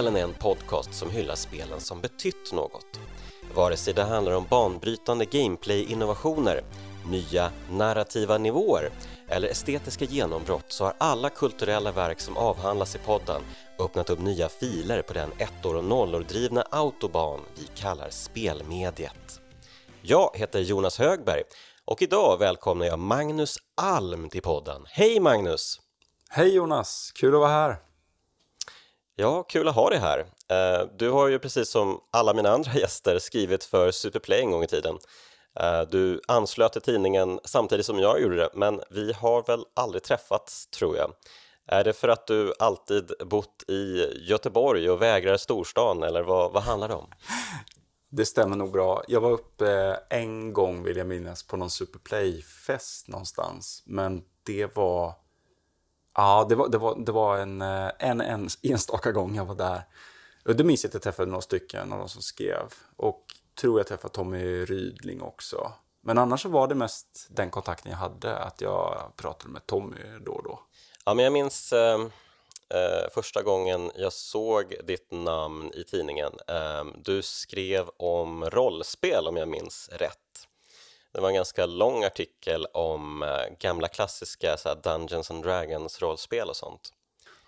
Spelen är en podcast som hyllar spelen som betytt något. Vare sig det handlar om banbrytande gameplay-innovationer, nya narrativa nivåer eller estetiska genombrott så har alla kulturella verk som avhandlas i podden öppnat upp nya filer på den ettor och nollor drivna autobahn vi kallar spelmediet. Jag heter Jonas Högberg och idag välkomnar jag Magnus Alm till podden. Hej Magnus! Hej Jonas, kul att vara här. Ja, kul att ha dig här. Eh, du har ju precis som alla mina andra gäster skrivit för Superplay en gång i tiden. Eh, du anslöt till tidningen samtidigt som jag gjorde det, men vi har väl aldrig träffats tror jag. Är det för att du alltid bott i Göteborg och vägrar storstan eller vad, vad handlar det om? Det stämmer nog bra. Jag var uppe en gång vill jag minnas på någon Superplay-fest någonstans. Men det var Ja, det var, det var, det var en, eh, en, en enstaka gång jag var där. Och det minns jag att jag träffade några stycken av de som skrev. Och tror jag träffade Tommy Rydling också. Men annars så var det mest den kontakten jag hade, att jag pratade med Tommy då och då. Ja, men jag minns ehm, eh, första gången jag såg ditt namn i tidningen. Eh, du skrev om rollspel om jag minns rätt. Det var en ganska lång artikel om eh, gamla klassiska så Dungeons and Dragons rollspel och sånt.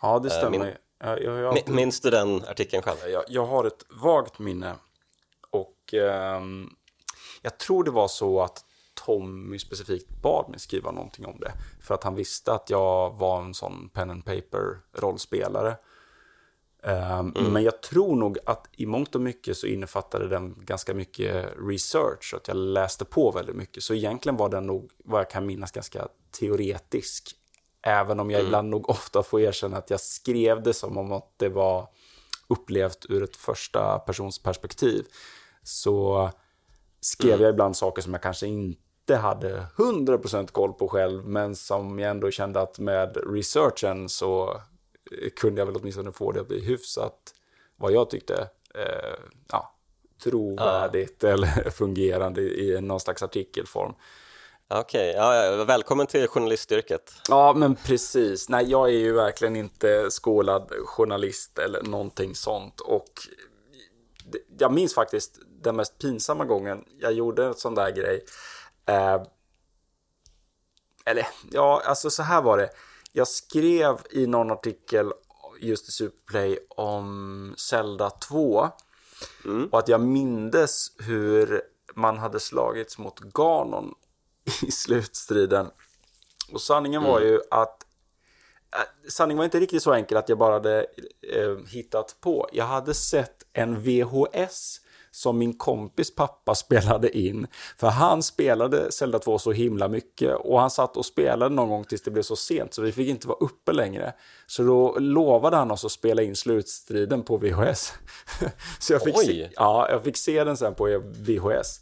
Ja, det eh, stämmer. Min, jag, jag, jag alltid... Minns du den artikeln själv? Jag, jag har ett vagt minne. Och eh, jag tror det var så att Tommy specifikt bad mig skriva någonting om det. För att han visste att jag var en sån pen and paper rollspelare. Ehm, mm. Men jag tror nog att i mångt och mycket så innefattade den ganska mycket research. Att jag läste på väldigt mycket. Så egentligen var den nog, vad jag kan minnas, ganska teoretisk. Även om jag mm. ibland nog ofta får erkänna att jag skrev det som om att det var upplevt ur ett första persons perspektiv. Så skrev mm. jag ibland saker som jag kanske inte hade 100% koll på själv, men som jag ändå kände att med researchen så kunde jag väl åtminstone få det att bli hyfsat, vad jag tyckte, eh, ja, trovärdigt ja. eller fungerande i någon slags artikelform. Okej, okay. ja, välkommen till journalistyrket. Ja, men precis. Nej, jag är ju verkligen inte skolad journalist eller någonting sånt. Och jag minns faktiskt den mest pinsamma gången jag gjorde en sån där grej. Eh, eller, ja, alltså så här var det. Jag skrev i någon artikel just i Superplay om Zelda 2. Mm. Och att jag mindes hur man hade slagits mot Ganon i slutstriden. Och sanningen mm. var ju att äh, sanningen var inte riktigt så enkel att jag bara hade eh, hittat på. Jag hade sett en VHS som min kompis pappa spelade in. För han spelade Zelda 2 så himla mycket och han satt och spelade någon gång tills det blev så sent så vi fick inte vara uppe längre. Så då lovade han oss att spela in slutstriden på VHS. så jag fick, se, ja, jag fick se den sen på VHS.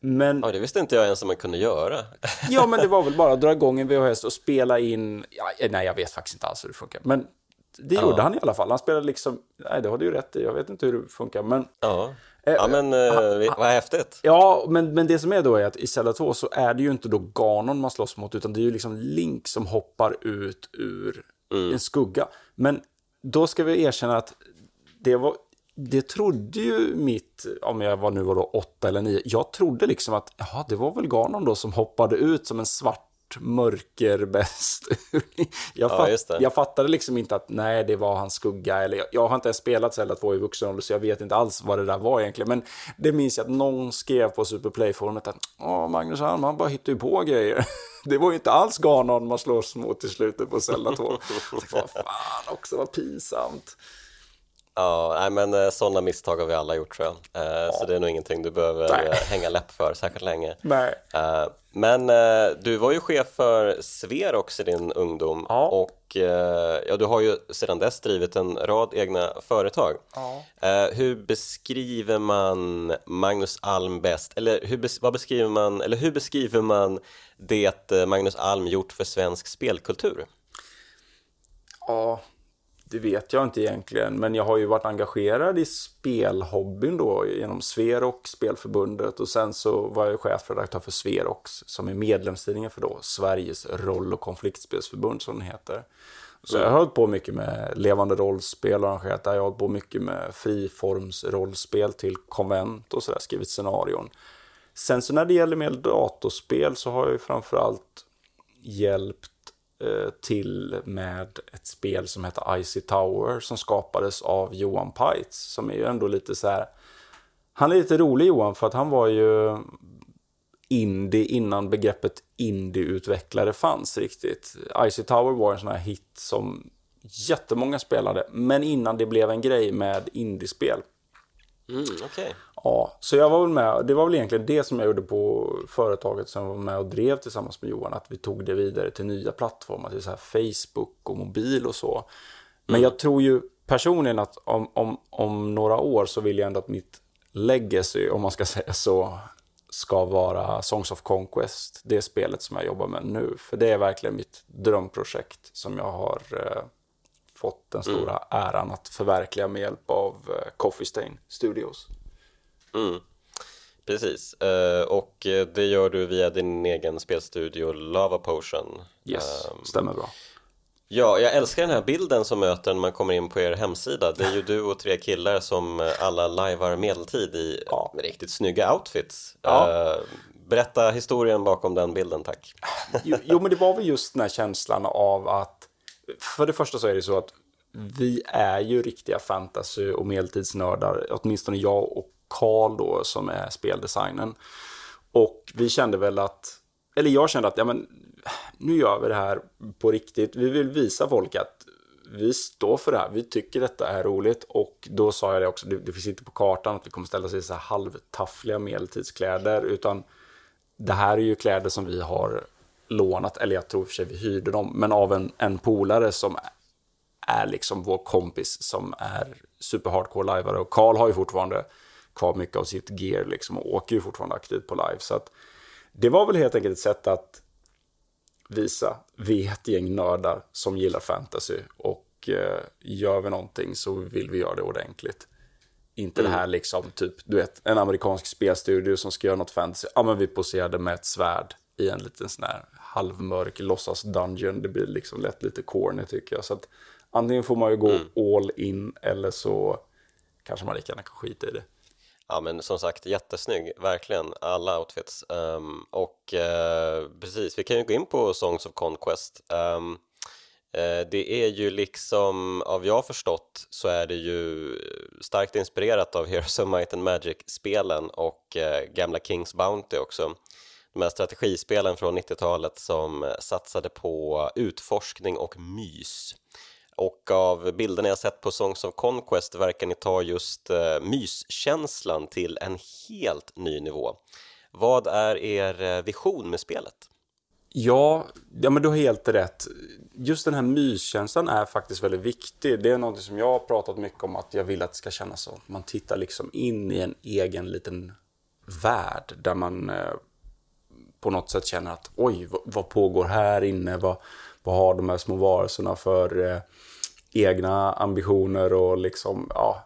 Men, ja, det visste inte jag ens om man kunde göra. ja, men det var väl bara att dra igång en VHS och spela in... Ja, nej, jag vet faktiskt inte alls hur det funkar. Men det gjorde ja. han i alla fall. Han spelade liksom... Nej, det har du ju rätt i. Jag vet inte hur det funkar, men... Ja. Ja eh, men eh, vad häftigt. Ja, men, men det som är då är att i Zelda 2 så är det ju inte då Ganon man slåss mot utan det är ju liksom Link som hoppar ut ur mm. en skugga. Men då ska vi erkänna att det var det trodde ju mitt, om jag var nu var då åtta eller nio, jag trodde liksom att jaha, det var väl Ganon då som hoppade ut som en svart mörkerbäst. jag, fatt, ja, jag fattade liksom inte att nej, det var hans skugga. Eller jag, jag har inte ens spelat Zelda 2 i vuxen ålder, så jag vet inte alls vad det där var egentligen. Men det minns jag att någon skrev på Superplay-forumet att Åh, Magnus Alm, han bara hittar ju på grejer. det var ju inte alls Ganon man slåss mot i slutet på Zelda 2. Vad fan också, vad pinsamt. Ja, nej, men eh, sådana misstag har vi alla gjort tror jag. Eh, ja. Så det är nog ingenting du behöver nej. Eh, hänga läpp för särskilt länge. Nej. Men du var ju chef för Sverox i din ungdom ja. och ja, du har ju sedan dess drivit en rad egna företag. Ja. Hur beskriver man Magnus Alm bäst? Eller hur, vad beskriver man, eller hur beskriver man det Magnus Alm gjort för svensk spelkultur? Ja, det vet jag inte egentligen, men jag har ju varit engagerad i spelhobbyn då genom Sverok, Spelförbundet och sen så var jag chefredaktör för Sverox som är medlemstidningen för då Sveriges roll och konfliktspelsförbund som den heter. Så jag har hållit på mycket med levande rollspel och arrangerat där. Jag har hållit på mycket med friformsrollspel till konvent och sådär, skrivit scenarion. Sen så när det gäller mer datorspel så har jag ju framförallt hjälpt Eh, till med ett spel som heter Icy Tower som skapades av Johan Peitz som är ju ändå lite så här han är lite rolig Johan för att han var ju indie innan begreppet indieutvecklare fanns riktigt. Icy Tower var en sån här hit som jättemånga spelade, men innan det blev en grej med indiespel. Mm, okay. Ja, så jag var väl med, det var väl egentligen det som jag gjorde på företaget som jag var med och drev tillsammans med Johan, att vi tog det vidare till nya plattformar, till så här Facebook och mobil och så. Men mm. jag tror ju personligen att om, om, om några år så vill jag ändå att mitt legacy, om man ska säga så, ska vara Songs of Conquest, det spelet som jag jobbar med nu. För det är verkligen mitt drömprojekt som jag har eh, fått den stora mm. äran att förverkliga med hjälp av eh, Coffee Stain Studios. Mm. Precis, uh, och det gör du via din egen spelstudio Lava Potion. Yes, um, stämmer bra. Ja, jag älskar den här bilden som möter när man kommer in på er hemsida. Det är ju du och tre killar som eh, alla lajvar medeltid i ja. riktigt snygga outfits. Ja. Uh, berätta historien bakom den bilden, tack. Jo, jo, men det var väl just den här känslan av att för det första så är det så att vi är ju riktiga fantasy och medeltidsnördar, åtminstone jag och Karl då som är speldesignen. Och vi kände väl att, eller jag kände att ja, men, nu gör vi det här på riktigt. Vi vill visa folk att vi står för det här. Vi tycker detta är roligt. Och då sa jag det också, det, det finns inte på kartan att vi kommer ställa oss i så här halvtaffliga medeltidskläder. Utan det här är ju kläder som vi har lånat, eller jag tror för sig vi hyrde dem, men av en, en polare som är liksom vår kompis som är superhardcore lajvare. Och Karl har ju fortfarande kvar mycket av sitt gear liksom och åker ju fortfarande aktivt på live. Så att det var väl helt enkelt ett sätt att visa, vi är ett gäng nördar som gillar fantasy och eh, gör vi någonting så vill vi göra det ordentligt. Inte mm. det här liksom, typ, du vet, en amerikansk spelstudio som ska göra något fantasy. Ja, men vi poserade med ett svärd i en liten sån här halvmörk låtsas dungeon. Det blir liksom lätt lite corny tycker jag. Så att antingen får man ju gå mm. all in eller så kanske man lika gärna kan skita i det. Ja men som sagt jättesnygg, verkligen, alla outfits. Um, och uh, precis, vi kan ju gå in på Songs of Conquest. Um, uh, Det är ju liksom, av jag förstått så är det ju eh, starkt inspirerat av Heroes of Might and Magic-spelen och uh, gamla Kings Bounty också. De här strategispelen från 90-talet som satsade på utforskning och mys och av bilderna jag sett på Songs of Conquest verkar ni ta just eh, myskänslan till en helt ny nivå. Vad är er eh, vision med spelet? Ja, ja men du har helt rätt. Just den här myskänslan är faktiskt väldigt viktig. Det är något som jag har pratat mycket om att jag vill att det ska kännas så. Man tittar liksom in i en egen liten värld där man eh, på något sätt känner att oj, vad, vad pågår här inne? Vad, vad har de här små varelserna för eh, egna ambitioner och liksom, ja.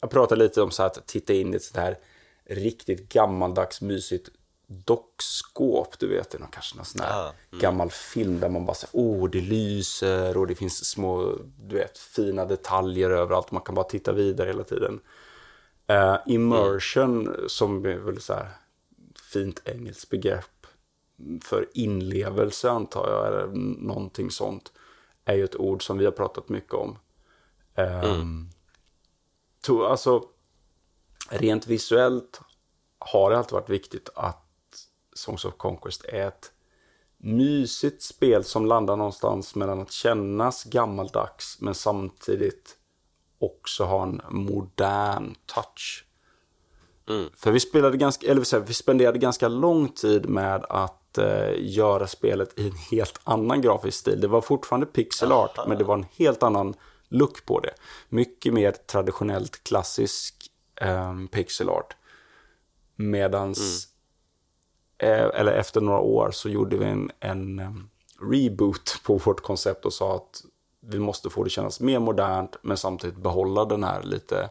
Jag pratar lite om så att titta in i ett sånt här riktigt gammaldags mysigt dockskåp, du vet, någon, kanske någon sån här ah, mm. gammal film där man bara säger oh, det lyser och det finns små, du vet, fina detaljer överallt. Man kan bara titta vidare hela tiden. Uh, immersion, mm. som är väl så här fint engelskt begrepp för inlevelse antar jag, eller någonting sånt är ju ett ord som vi har pratat mycket om. Mm. Um, to, alltså, rent visuellt har det alltid varit viktigt att Songs of Conquest är ett mysigt spel som landar någonstans mellan att kännas gammaldags men samtidigt också ha en modern touch. Mm. För vi spelade ganska, eller vi spenderade ganska lång tid med att eh, göra spelet i en helt annan grafisk stil. Det var fortfarande pixel art, men det var en helt annan look på det. Mycket mer traditionellt klassisk eh, pixel art. Medans, mm. eh, eller efter några år så gjorde vi en, en um, reboot på vårt koncept och sa att vi måste få det kännas mer modernt men samtidigt behålla den här lite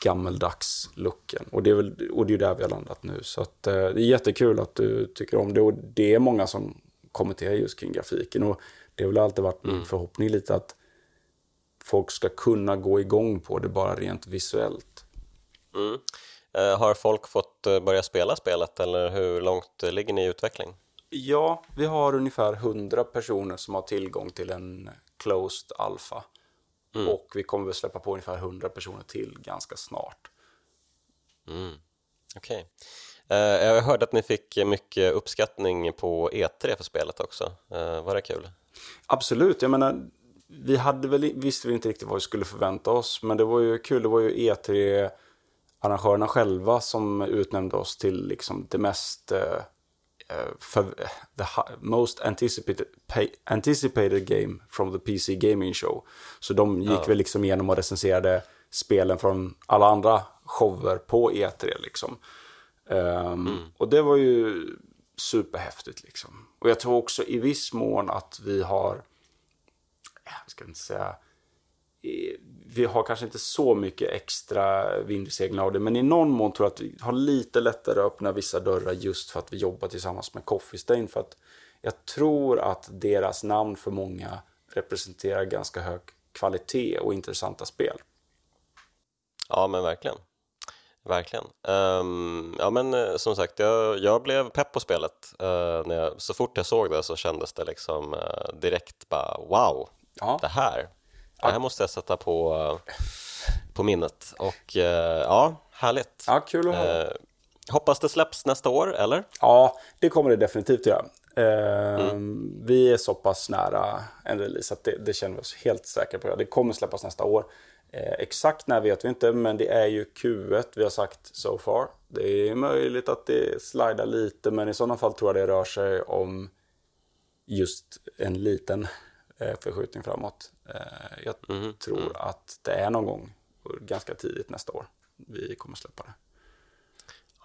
gammeldags looken. Och det är väl och det är där vi har landat nu. Så att, eh, det är jättekul att du tycker om det och det är många som kommenterar just kring grafiken. Och Det har väl alltid varit min förhoppning lite att folk ska kunna gå igång på det bara rent visuellt. Mm. Eh, har folk fått eh, börja spela spelet eller hur långt ligger ni i utveckling? Ja, vi har ungefär 100 personer som har tillgång till en closed alpha. Och vi kommer väl släppa på ungefär 100 personer till ganska snart. Okej. Eh, jag hörde att ni fick mycket uppskattning på E3 för spelet också. Eh, var det kul? Absolut, jag menar, vi hade väl, visste vi inte riktigt vad vi skulle förvänta oss, men det var ju kul, det var ju E3-arrangörerna själva som utnämnde oss till liksom det mest, eh, för, the most anticipated, anticipated game from the PC Gaming Show. Så de gick väl liksom igenom och recenserade spelen från alla andra shower på E3 liksom. Ehm, Och det var ju superhäftigt liksom. Och jag tror också i viss mån att vi har, jag ska inte säga, vi har kanske inte så mycket extra vind i seglen av det, men i någon mån tror jag att vi har lite lättare att öppna vissa dörrar just för att vi jobbar tillsammans med Coffee Stain. För att jag tror att deras namn för många representerar ganska hög kvalitet och intressanta spel. Ja, men verkligen. Verkligen. Ehm, ja, men eh, som sagt, jag, jag blev pepp på spelet. Eh, när jag, så fort jag såg det så kändes det liksom eh, direkt bara wow, Ja. det här, det här måste jag sätta på, eh, på minnet. Och eh, ja, härligt. Ja, kul att höra. Eh, hoppas det släpps nästa år, eller? Ja, det kommer det definitivt göra. Ehm, Vi är så pass nära en release att det, det känner vi oss helt säkra på. Det kommer släppas nästa år. Eh, exakt när vet vi inte, men det är ju Q1 vi har sagt so far. Det är möjligt att det slidar lite, men i sådana fall tror jag det rör sig om just en liten eh, förskjutning framåt. Eh, jag tror att det är någon gång ganska tidigt nästa år vi kommer släppa det.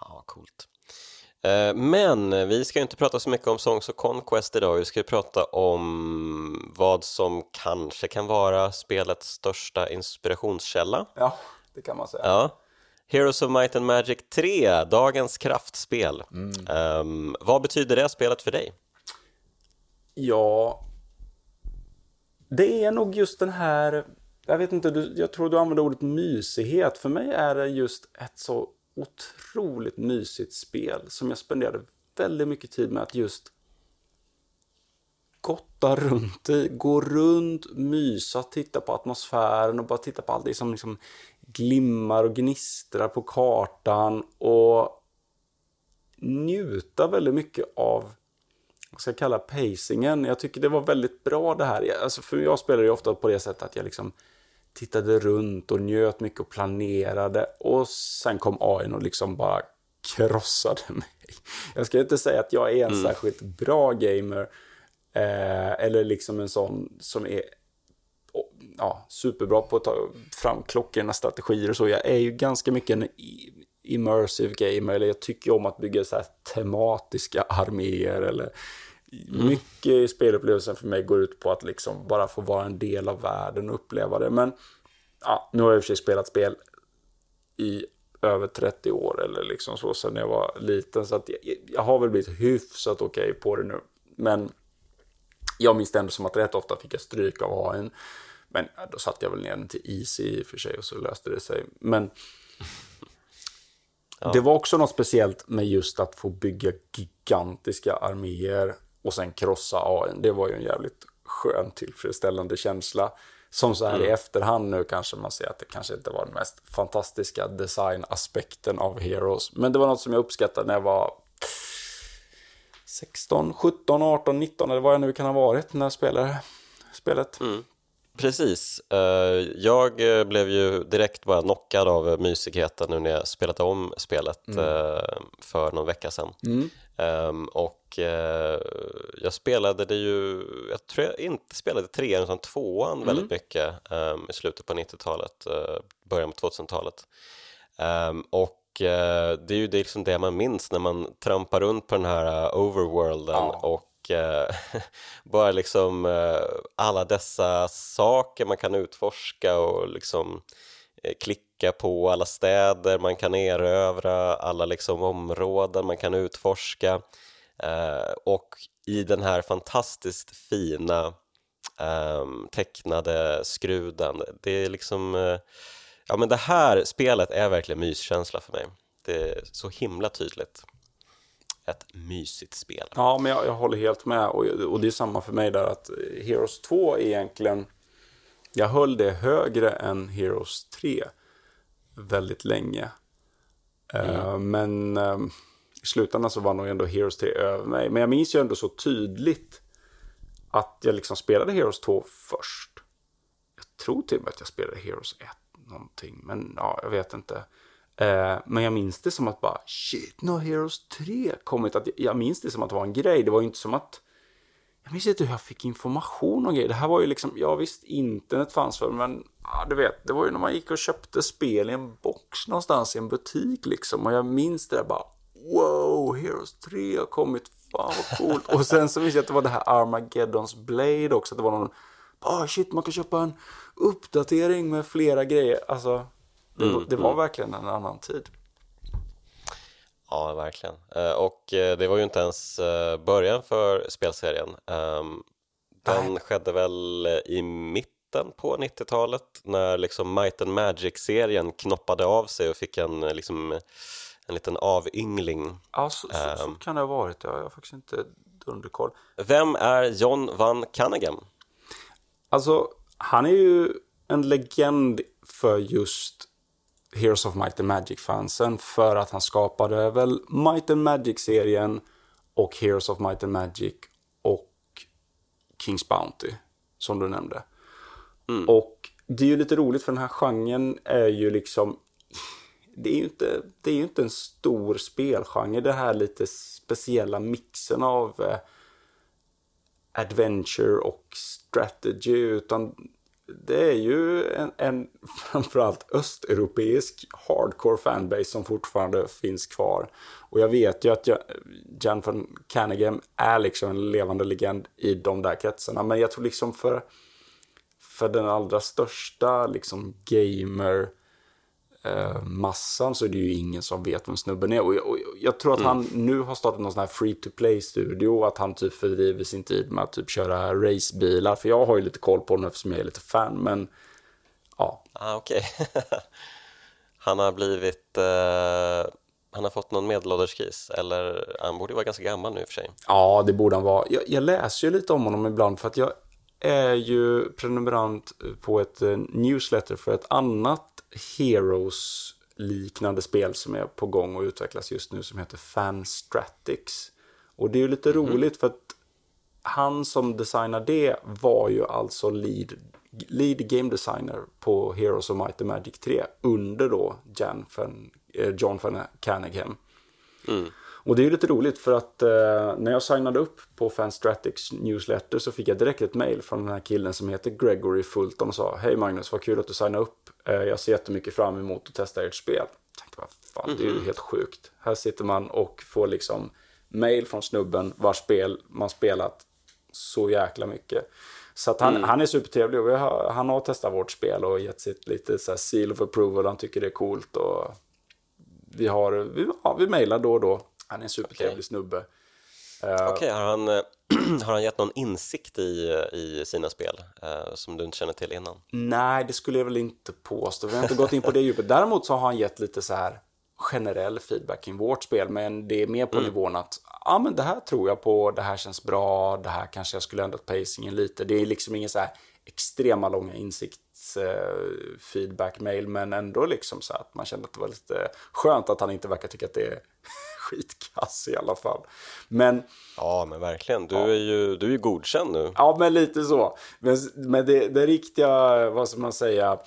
Ja, coolt. Eh, Men vi ska inte prata så mycket om Songs of Conquest idag, vi ska prata om vad som kanske kan vara spelets största inspirationskälla. Ja, det kan man säga. Ja. Heroes of Might and Magic 3, dagens kraftspel. Ehm, vad betyder det spelet för dig? Ja, det är nog just den här, jag vet inte, du, jag tror du använder ordet mysighet. För mig är det just ett så otroligt mysigt spel som jag spenderade väldigt mycket tid med att just gotta runt i, gå runt, mysa, titta på atmosfären och bara titta på allt det som liksom glimmar och gnistrar på kartan och njuta väldigt mycket av vad ska jag kalla pacingen. Jag tycker det var väldigt bra det här. Alltså för jag spelar ju ofta på det sättet att jag liksom tittade runt och njöt mycket och planerade och sen kom AI och liksom bara krossade mig. Jag ska inte säga att jag är en särskilt bra gamer eh, eller liksom en sån som är ja, superbra på att ta fram klockorna, strategier och så. Jag är ju ganska mycket en immersive gamer, eller jag tycker om att bygga så här tematiska arméer eller mycket i spelupplevelsen för mig går ut på att liksom bara få vara en del av världen och uppleva det. Men ja, nu har jag i och för sig spelat spel i över 30 år eller liksom så sen jag var liten så att jag, jag har väl blivit hyfsat okej på det nu. Men jag minns det ändå som att rätt ofta fick jag stryk av AIn. Men då satte jag väl ner den till easy i och för sig och så löste det sig. Men det var också något speciellt med just att få bygga gigantiska arméer och sen krossa AIn. Det var ju en jävligt skön tillfredsställande känsla. Som så här i efterhand nu kanske man ser att det kanske inte var den mest fantastiska designaspekten av Heroes. Men det var något som jag uppskattade när jag var 16, 17, 18, 19 eller vad jag nu kan ha varit när jag spelade spelet. Precis. Eh, Jag eh, blev ju direkt bara knockad av mysigheten nu när jag spelat om spelet eh, för någon vecka sedan. Ehm, Och jag spelade det ju, jag tror jag inte spelade trean utan tvåan väldigt mycket ehm, i slutet på 90-talet, eh, början på 2000-talet. Ehm, och det är ju det, liksom det man minns när man trampar runt på den här overworlden Ja. och eh, bara liksom eh, alla dessa saker man kan utforska och liksom eh, klicka på alla städer man kan erövra, alla liksom områden man kan utforska eh, och i den här fantastiskt fina ehm, tecknade skruden. Det är liksom, eh, ja men det här spelet är verkligen myskänsla för mig. Det är så himla tydligt. Ett mysigt spel. Ja, men jag, jag håller helt med. Och, och det är samma för mig där att Heroes 2 är egentligen... Jag höll det högre än Heroes 3 väldigt länge. Mm. Uh, men uh, i slutändan så var nog ändå Heroes 3 över mig. Men jag minns ju ändå så tydligt att jag liksom spelade Heroes 2 först. Jag tror till och med att jag spelade Heroes 1 någonting. Men ja, jag vet inte. Eh, men jag minns det som att bara shit, nu har Heroes 3 kommit. Att jag minns det som att det var en grej. Det var ju inte som att jag minns inte hur jag fick information om grejer. Det här var ju liksom, ja visst, internet fanns för men ja, du vet, det var ju när man gick och köpte spel i en box någonstans i en butik liksom. Och jag minns det där bara, wow, Heroes 3 har kommit, fan vad coolt. och sen så minns jag att det var det här Armageddons Blade också, att det var någon, ah shit, man kan köpa en uppdatering med flera grejer. Alltså, det, mm, det var mm. verkligen en annan tid. Ja, verkligen. Eh, och eh, det var ju inte ens eh, början för spelserien. Ehm, den Nej. skedde väl i mitten på 90-talet när liksom Might and Magic-serien knoppade av sig och fick en, liksom, en liten avyngling. Ja, så, så, så ehm. kan det ha varit. Jag har faktiskt inte underkoll. Vem är John Van Canagan? Alltså, han är ju en legend för just Heroes of Might and Magic-fansen för att han skapade väl Might and Magic-serien och Heroes of Might and Magic och Kings Bounty, som du nämnde. Mm. Och det är ju lite roligt för den här genren är ju liksom det är ju inte, det är inte en stor spelgenre, det här lite speciella mixen av eh, adventure och strategy, utan det är ju en, en framförallt östeuropeisk hardcore fanbase som fortfarande finns kvar. Och jag vet ju att jag, Jan van Caneghem är liksom en levande legend i de där kretsarna. Men jag tror liksom för, för den allra största liksom gamer eh, massan så är det ju ingen som vet vem snubben är. Och jag, och jag tror att mm. han nu har startat någon sån här free to play-studio. Att han typ fördriver sin tid med att typ köra racebilar. För jag har ju lite koll på honom eftersom jag är lite fan. Men ja. Ah, Okej. Okay. han har blivit... Eh... Han har fått någon medelålderskris, eller han borde ju vara ganska gammal nu i och för sig. Ja, det borde han vara. Jag, jag läser ju lite om honom ibland för att jag är ju prenumerant på ett eh, newsletter för ett annat Heroes liknande spel som är på gång och utvecklas just nu som heter Fanstratics. Och det är ju lite mm. roligt för att han som designar det var ju alltså lead, lead game designer på Heroes of Might and Magic 3 under då Jan van, eh, John van Canningham. Mm. Och det är ju lite roligt för att eh, när jag signade upp på Fanstratics newsletter så fick jag direkt ett mail från den här killen som heter Gregory Fulton och sa Hej Magnus, vad kul att du signade upp. Eh, jag ser jättemycket fram emot att testa ert spel. Jag tänkte, vad fan, det är ju mm-hmm. helt sjukt. Här sitter man och får liksom mail från snubben vars spel man spelat så jäkla mycket. Så att han, mm. han är supertrevlig och har, han har testat vårt spel och gett sitt lite så seal of approval. Han tycker det är coolt och vi har, vi, ja, vi mejlar då och då. Han är en supertrevlig okay. snubbe. Uh, Okej, okay, har, han, har han gett någon insikt i, i sina spel uh, som du inte känner till innan? Nej, det skulle jag väl inte påstå. Vi har inte gått in på det djupet. Däremot så har han gett lite så här generell feedback kring vårt spel, men det är mer på mm. nivån att ja, men det här tror jag på, det här känns bra, det här kanske jag skulle ändrat pacingen lite. Det är liksom ingen så här extrema långa insikts uh, feedback mail, men ändå liksom så att man kände att det var lite skönt att han inte verkar tycka att det är skitkass i alla fall. Men... Ja, men verkligen. Du, ja. är ju, du är ju godkänd nu. Ja, men lite så. Men, men det, det riktiga, vad ska man säga,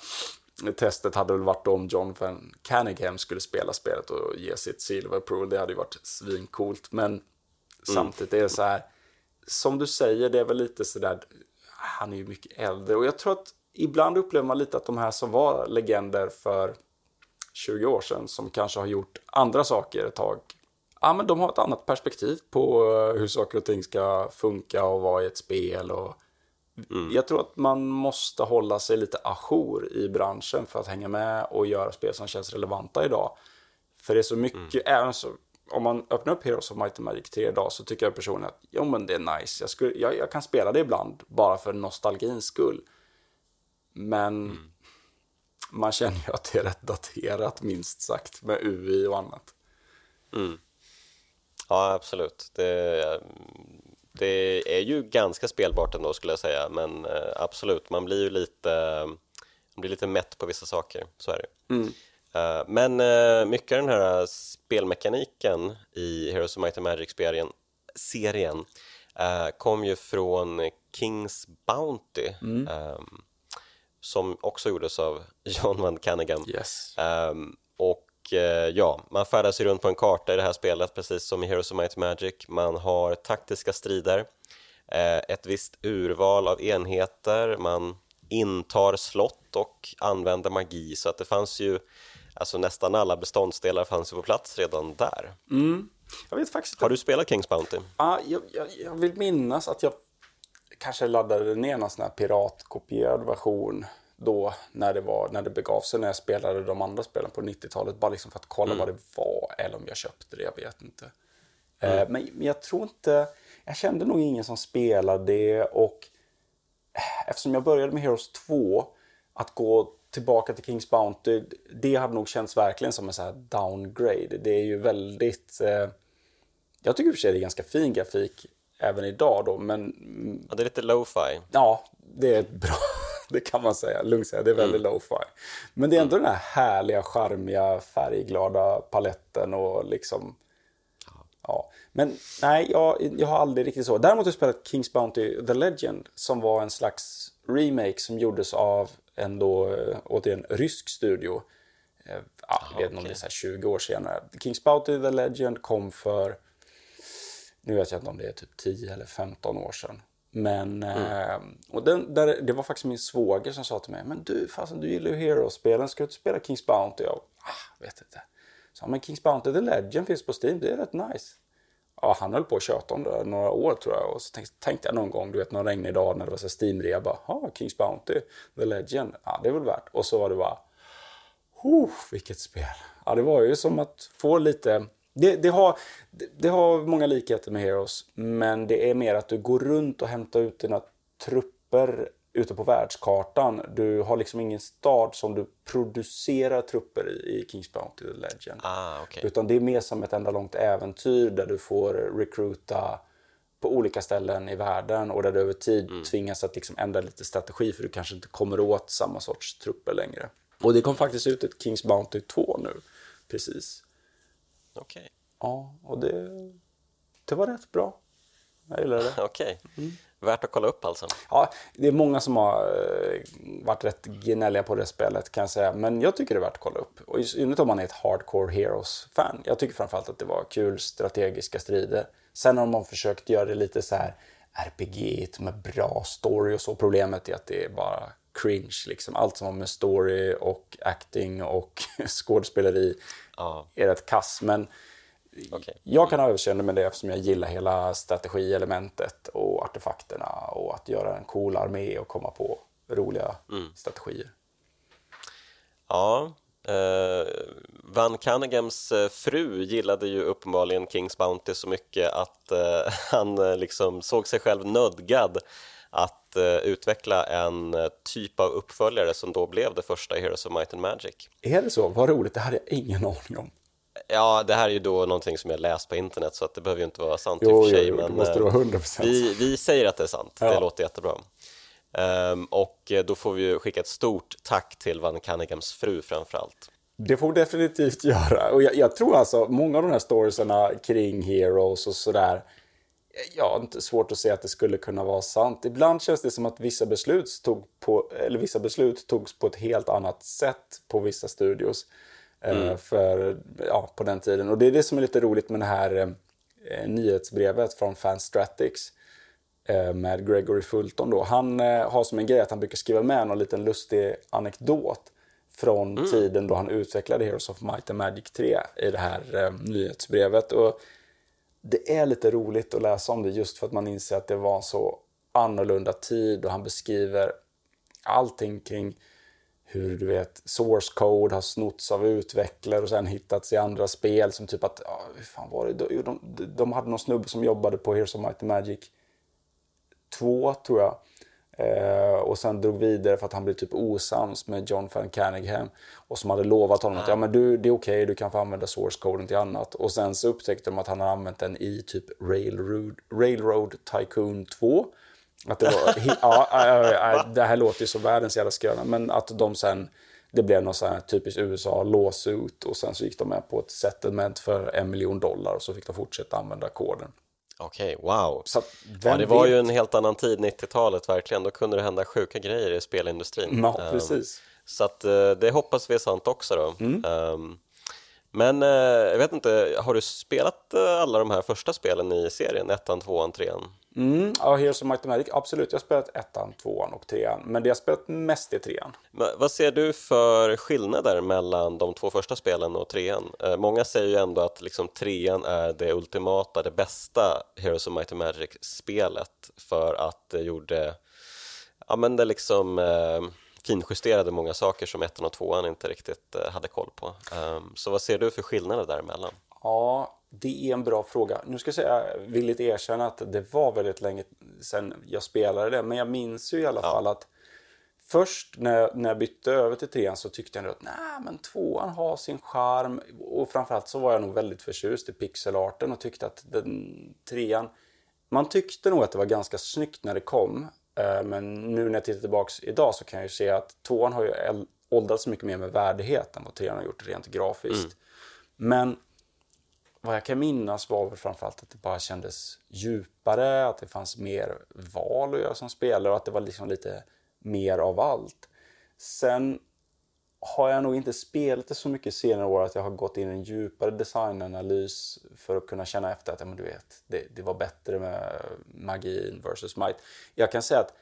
testet hade väl varit om John van Canningham skulle spela spelet och ge sitt silver approval. Det hade ju varit svincoolt. Men mm. samtidigt är det så här, som du säger, det är väl lite så där, han är ju mycket äldre. Och jag tror att ibland upplever man lite att de här som var legender för 20 år sedan, som kanske har gjort andra saker ett tag, ja, men de har ett annat perspektiv på eh, hur saker och ting ska funka och vara i ett spel. Och mm. Jag tror att man måste hålla sig lite ajour i branschen för att hänga med och göra spel som känns relevanta idag. För det är så mycket, mm. även så, om man öppnar upp Heroes of Might and Magic 3 idag så tycker jag personligen att jo men det är nice. Jag, skulle, jag, jag kan spela det ibland bara för nostalgins skull. Men mm. man känner ju att det är rätt daterat minst sagt med UI och annat. Mm. Ja, absolut. Det, det är ju ganska spelbart ändå skulle jag säga, men eh, absolut, man blir ju lite, man blir lite mätt på vissa saker, så är det. Mm. Eh, men eh, mycket av den här spelmekaniken i Heroes of Might and Magic-serien serien, kom ju från Kings Bounty mm. um, som också gjordes av John Van Canagan. Yes. Eh, ja, man färdas ju runt på en karta i det här spelet precis som i Heroes of Might Magic. Man har taktiska strider, eh, ett visst urval av enheter, man intar slott och använder magi så att det fanns ju Alltså nästan alla beståndsdelar fanns ju på plats redan där. Mm. Jag vet faktiskt Har du spelat Kings Bounty? Ja, jag, jag, jag vill minnas att jag kanske laddade ner någon sån här piratkopierad version då när det, var, när det begav sig när jag spelade de andra spelen på 90-talet. Bara liksom för att kolla mm. vad det var eller om jag köpte det, jag vet inte. Mm. Eh, men, men jag tror inte, jag kände nog ingen som spelade det och eh, eftersom jag började med Heroes 2 att gå tillbaka till Kings Bounty, det hade nog känts verkligen som en så här downgrade. Det är ju väldigt... Eh, jag tycker i och för sig det är ganska fin grafik även idag då, men... Ja, det är lite lo-fi. Ja, det är bra. det kan man säga. Lugnt säga, det är väldigt mm. lo-fi. Men det är ändå mm. den här härliga, charmiga, färgglada paletten och liksom... Ja. Men nej, jag, jag har aldrig riktigt så. Däremot har jag spelat Kings Bounty The Legend som var en slags remake som gjordes av en då, eh, återigen, rysk studio. Eh, ja, jag vet inte om det är så 20 år senare. Kings Bounty The Legend kom för, nu vet jag inte om det är typ 10 eller 15 år sedan. Men, mm. eh, och den, där, det var faktiskt min svåger som sa till mig, men du, fasen, du gillar ju Heroes-spelen, ska du inte spela Kings Bounty? Jag ah, vet inte. Så, men Kings Bounty The Legend finns på Steam, det är rätt nice. Ja, han höll på att köta om det några år tror jag. Och så tänkte, tänkte jag någon gång, du vet någon regnig dag när det var så Steam-rea, bara, ja, Kings Bounty The Legend, ja, det är väl värt. Och så var det bara, oh, vilket spel. Ja, det var ju som att få lite det, det, har, det, har många likheter med Heroes, men det är mer att du går runt och hämtar ut dina trupper ute på världskartan. Du har liksom ingen stad som du producerar trupper i, i Kings Bounty The Legend. Ah, okay. Utan det är mer som ett enda långt äventyr där du får recruita på olika ställen i världen och där du över tid mm. tvingas att liksom ändra lite strategi för du kanske inte kommer åt samma sorts trupper längre. Och det kom faktiskt ut ett Kings Bounty 2 nu, precis. Okej. Okay. Ja, och det, det var rätt bra. Jag gillade det. Okej. Mm. Värt att kolla upp alltså? Ja, det är många som har uh, varit rätt gnälliga på det spelet kan jag säga. Men jag tycker det är värt att kolla upp. Och i synnerhet om man är ett Hardcore Heroes-fan. Jag tycker framförallt att det var kul strategiska strider. Sen har man försökt göra det lite så här RPG med bra story och så. Problemet är att det är bara cringe liksom. Allt som har med story och acting och skådespeleri ja. är rätt kass. Men okay. jag kan ha överseende med det eftersom jag gillar hela strategielementet och artefakterna och att göra en cool armé och komma på roliga mm. strategier. Ja, eh, Van Canegams eh, fru gillade ju uppenbarligen Kings Bounty så mycket att eh, han liksom såg sig själv nödgad att eh, utveckla en eh, typ av uppföljare som då blev det första Heroes of Might and Magic. Är det så? Vad roligt, det hade jag ingen aning om. Ja, det här är ju då någonting som jag läst på internet så att det behöver ju inte vara sant jo, i och för sig. Jo, men det måste vara 100%. Eh, vi, vi säger att det är sant, ja. det låter jättebra. Um, och då får vi skicka ett stort tack till Van Canegams fru framförallt. Det får vi definitivt göra. Och jag, jag, tror alltså många av de här storiesarna kring Heroes och sådär har inte svårt att se att det skulle kunna vara sant. Ibland känns det som att vissa beslut, tog på, eller vissa beslut togs på ett helt annat sätt på vissa studios. Eh, mm. för, ja, på den tiden. Och det är det som är lite roligt med det här eh, nyhetsbrevet från Fanstratics eh, med Gregory Fulton. Då. Han eh, har som en grej att han brukar skriva med någon liten lustig anekdot från mm. tiden då han utvecklade Heroes of Might and Magic 3 i det här eh, nyhetsbrevet. Och det är lite roligt att läsa om det just för att man inser att det var en så annorlunda tid och han beskriver allting kring hur du vet, source code har snotts av utvecklare och sen hittats i andra spel som typ att, ja, hur fan var det? De, de, de hade någon snubbe som jobbade på Heroes of Might and Magic 2 tror jag. Eh, och sen drog vidare för att han blev typ osams med John van Canagham. Och som hade lovat honom att ja, men du, det är okej, okay, du kan få använda source coden till annat. Och sen så upptäckte de att han har använt den i typ Railroad, Railroad Tycoon 2. Att det, var, ja, ja, det här låter ju som världens jävla skröna, men att de sen det blev någon sån här typisk USA låsut och sen så gick de med på ett settlement för en miljon dollar och så fick de fortsätta använda koden. Okej, okay, wow. Så ja, det var vet? ju en helt annan tid, 90-talet verkligen. Då kunde det hända sjuka grejer i spelindustrin. Ja, ehm, precis. Um, så att uh, det hoppas vi är sant också då. Mm. Um, men uh, jag vet inte, har du spelat uh, alla de här första spelen i serien? Ettan, tvåan, trean? Mm, ja, Heroes of Might and Magic, absolut. Jag har spelat ettan, tvåan och trean. Men det jag har spelat mest är trean. Men vad ser du för skillnader mellan de två första spelen och trean? Eh, många säger ju ändå att liksom, trean är det ultimata, det bästa Heroes of Might and Magic-spelet för att det gjorde, ja men det liksom eh, finjusterade många saker som ettan och tvåan inte riktigt eh, hade koll på. Um, så vad ser du för skillnader däremellan? Ja, det är en bra fråga. Nu ska jag säga, villigt erkänna att det var väldigt länge sedan jag spelade det. Men jag minns ju i alla ja. fall att först när jag, när jag bytte över till trean så tyckte jag att nej men tvåan har sin charm. Och framförallt så var jag nog väldigt förtjust i pixelarten och tyckte att den trean... Man tyckte nog att det var ganska snyggt när det kom. Eh, men nu när jag tittar tillbaks idag så kan jag ju se att tvåan har ju åldrats mycket mer med värdighet än vad trean har gjort rent grafiskt. Mm. Men vad jag kan minnas var väl framförallt att det bara kändes djupare, att det fanns mer val att göra som spelare och att det var liksom lite mer av allt. Sen har jag nog inte spelat det så mycket senare år att jag har gått in i en djupare designanalys för att kunna känna efter att ja, men du vet, det, det var bättre med magin versus might. Jag kan säga att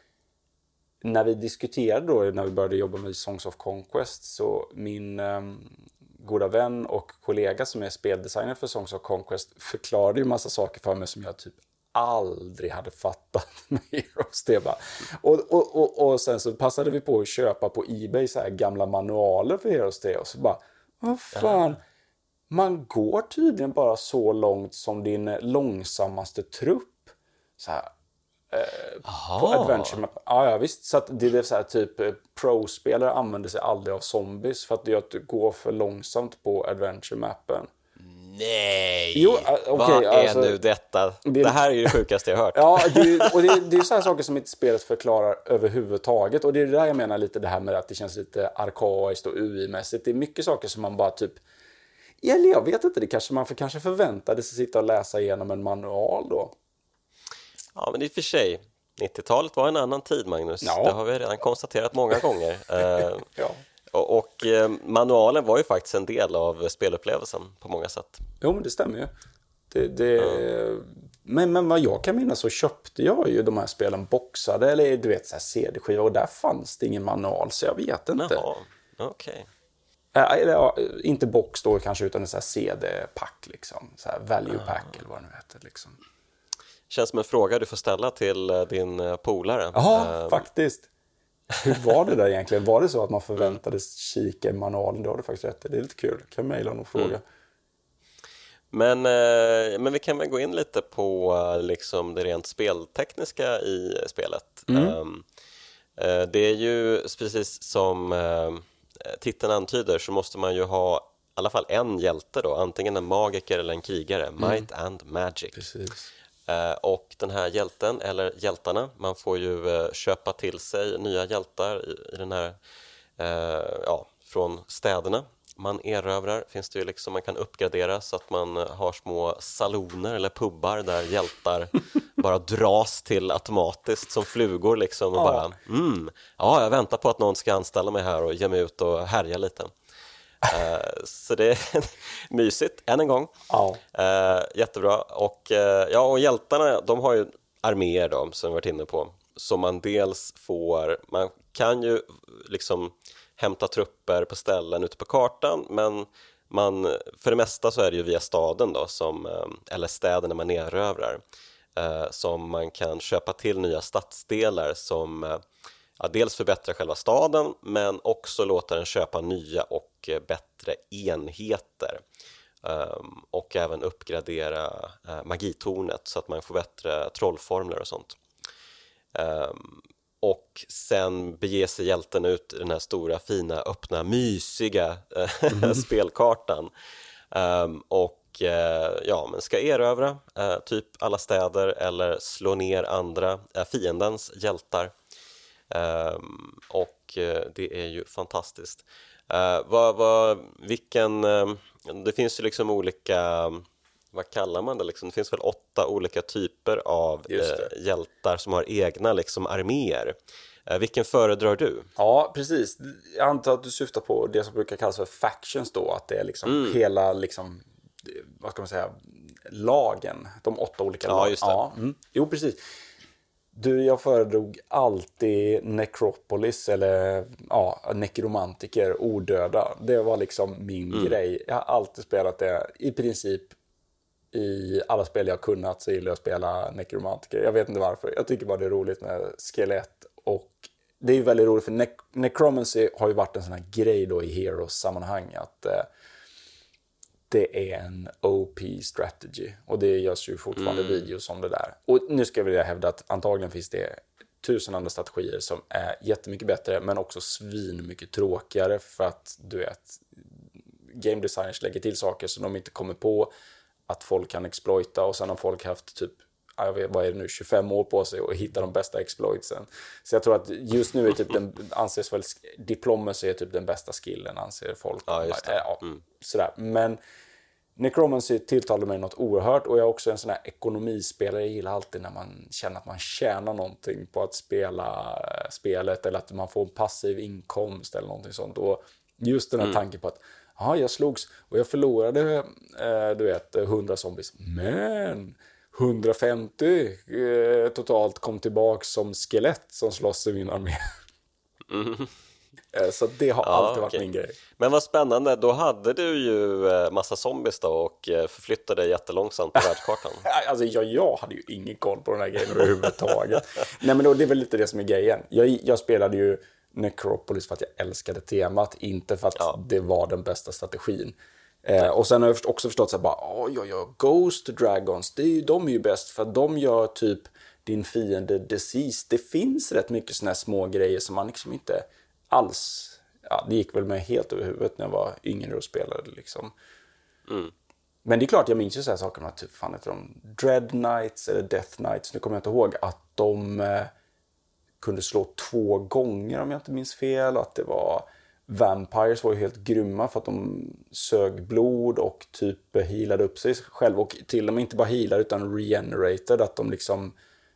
när vi diskuterade då, när vi började jobba med Songs of Conquest, så min um, goda vän och kollega som är speldesigner för Songs of Conquest förklarade ju massa saker för mig som jag typ aldrig hade fattat med Heroes. Det bara. Och, och, och, och sen så passade vi på att köpa på Ebay så här gamla manualer för Heroes 3 och så bara, vad fan. Man går tydligen bara så långt som din långsammaste trupp. Så här, Eh, på Adventure Map. Ja, ja, visst. Så att det är så här typ eh, pro-spelare använder sig aldrig av zombies för att det går för långsamt på Adventure-mappen. Nej! Jo, uh, okay, Vad är alltså, nu detta? Det, det, här är ju det sjukaste jag hört. ja, det, och det, det är så här saker som inte spelet förklarar överhuvudtaget. Och det är det där jag menar lite det här med att det känns lite arkaiskt och UI-mässigt. Det är mycket saker som man bara typ eller jag vet inte, det kanske man för, kanske förväntade sig sitta och läsa igenom en manual då. Ja, men i och för sig, 90-talet var en annan tid, Magnus. Ja. Det har vi redan konstaterat många gånger. Eh, ja. Och, och eh, manualen var ju faktiskt en del av spelupplevelsen på många sätt. Jo, men det stämmer ju. Det, det... Ja. Men, men vad jag kan minnas så köpte jag ju de här spelen boxade eller du vet CD-skiva och där fanns det ingen manual så jag vet inte. Jaha, okej. Okay. Äh, ja, inte box då kanske utan en CD-pack liksom. Så här value pack eller vad det nu heter liksom känns som en fråga du får ställa till eh, din eh, polare. Ja, um, faktiskt. Hur var det där egentligen? Var det så att man förväntades kika i manualen? Det har du faktiskt rätt Det är lite kul. Kan mejla och fråga. Mm. Men, men vi kan väl gå in lite på liksom det rent speltekniska i spelet. Mm. Um, det är ju precis som titeln antyder så måste man ju ha i alla fall en hjälte då, antingen en magiker eller en krigare, mm. Might and Magic. Precis. Eh, och den här hjälten, eller hjältarna, man får ju eh, köpa till sig nya hjältar i, den här, eh, ja, från städerna man erövrar finns det ju liksom, man kan uppgradera så att man har små saloner eller pubbar där hjältar bara dras till automatiskt som flugor liksom och ja. bara mm, ja, jag väntar på att någon ska anställa mig här och ge mig ut och härja lite. Eh, så det är mysigt, än en gång. Ja. Uh, jättebra. Och, uh, ja, och hjältarna de har ju arméer då, som vi varit inne på, som man dels får, man kan ju liksom hämta trupper på ställen ute på kartan, men man, för det mesta så är det ju via staden då, som, eller städerna man erövrar, som man kan köpa till nya stadsdelar som ja, dels förbättra själva staden men också låta den köpa nya och eh, bättre enheter um, och även uppgradera uh, magitornet så att man får bättre trollformler och sånt. Um, och sen beger sig hjälten ut i den här stora fina öppna mysiga mm. spelkartan um, och ja, men ska erövra uh, typ alla städer eller slå ner andra uh, fiendens hjältar och det är ju fantastiskt. vad, vad, vilken, det finns ju liksom olika vad kallar man det liksom? Det finns väl åtta olika typer av eh, hjältar som har egna liksom arméer. Eh, vilken föredrar du? Ja, precis. Jag antar att du syftar på det som brukar kallas för factions då, att det är liksom mm. hela liksom, vad ska man säga, lagen, de åtta olika lagen. Ja, just det. Ja, mm. Jo, precis. Du, jag föredrog alltid Necropolis eller ja, nekromantiker, odöda. Det var liksom min mm. grej. Jag har alltid spelat det i princip i alla spel jag kunnat så gillar jag att spela nekromantiker. Jag vet inte varför. Jag tycker bara det är roligt med skelett och det är ju väldigt roligt för ne Necromancy har ju varit en sån här grej då i Heroes-sammanhang att eh, det är en OP strategy och det görs ju fortfarande mm. videos om det där. Och nu ska jag vilja hävda att antagligen finns det tusen andra strategier som är jättemycket bättre men också svin mycket tråkigare för att du vet game designers lägger till saker som de inte kommer på att folk kan exploita och sen har folk haft typ jag vet, vad är det nu, 25 år på sig att hitta de bästa exploitsen. Så jag tror att just nu är typ den, anses väl, diplomacy är typ den bästa skillen anser folk. Ja, just det. Ja, mm. sådär. Men Necromancy tilltalar mig något oerhört och jag är också en sån här ekonomispelare. Jag gillar alltid när man känner att man tjänar någonting på att spela spelet eller att man får en passiv inkomst eller någonting sånt. Och just den här mm. tanken på att ja, jag slogs och jag förlorade, eh, du vet, 100 zombies. Men 150 eh, totalt kom tillbaka som skelett som slåss i min armé. Mm. Eh, så det har ja, alltid varit okay. min grej. Men vad spännande, då hade du ju eh, massa zombies då och eh, förflyttade dig jättelångsamt på världskartan. alltså jag, jag hade ju ingen koll på den här grejen överhuvudtaget. Nej men då, det är väl lite det som är grejen. Jag, jag spelade ju Necropolis för att jag älskade temat, inte för att ja. det var den bästa strategin. Eh, och sen har jag också förstått så här bara, oj, oj, oj, Ghost Dragons, det är ju, de är ju bäst för de gör typ din fiende disease. Det finns rätt mycket såna här små grejer som man liksom inte alls, ja, det gick väl mig helt över huvudet när jag var yngre och spelade liksom. Mm. Men det är klart, jag minns ju så här saker, typ, fan heter de, Dread Knights eller Death Knights, nu kommer jag inte ihåg, att de eh, kunde slå två gånger om jag inte minns fel. Att det var Vampires var ju helt grymma för att de sög blod och typ healade upp sig själva. Och till och med inte bara healade utan regenerated. Att de liksom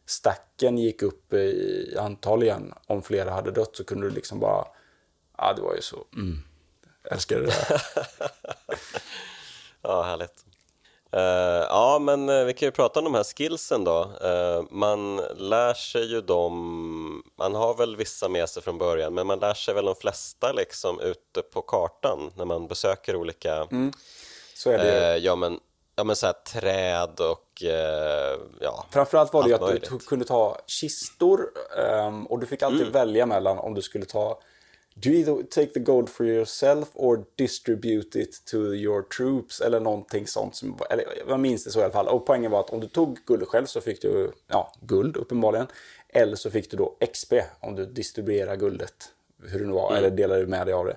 stacken gick upp i antal igen. Om flera hade dött så kunde du liksom bara... Ja, det var ju så... Mm. Jag älskade det där. ja, härligt. Uh, ja, men uh, vi kan ju prata om de här skillsen då. Uh, man lär sig ju dem, man har väl vissa med sig från början, men man lär sig väl de flesta liksom ute på kartan när man besöker olika, mm. så är det ja men, ja men så här, träd och ja. Framförallt var det ju att möjligt. du kunde ta kistor um, och du fick alltid mm. välja mellan om du skulle ta Do you either take the gold for yourself or distribute it to your troops eller någonting sånt. Som, eller jag minns det så i alla fall. Och poängen var att om du tog guld själv så fick du ja, guld uppenbarligen. Eller så fick du då XP om du distribuerar guldet. Hur det nu var, mm. eller delade med dig av det.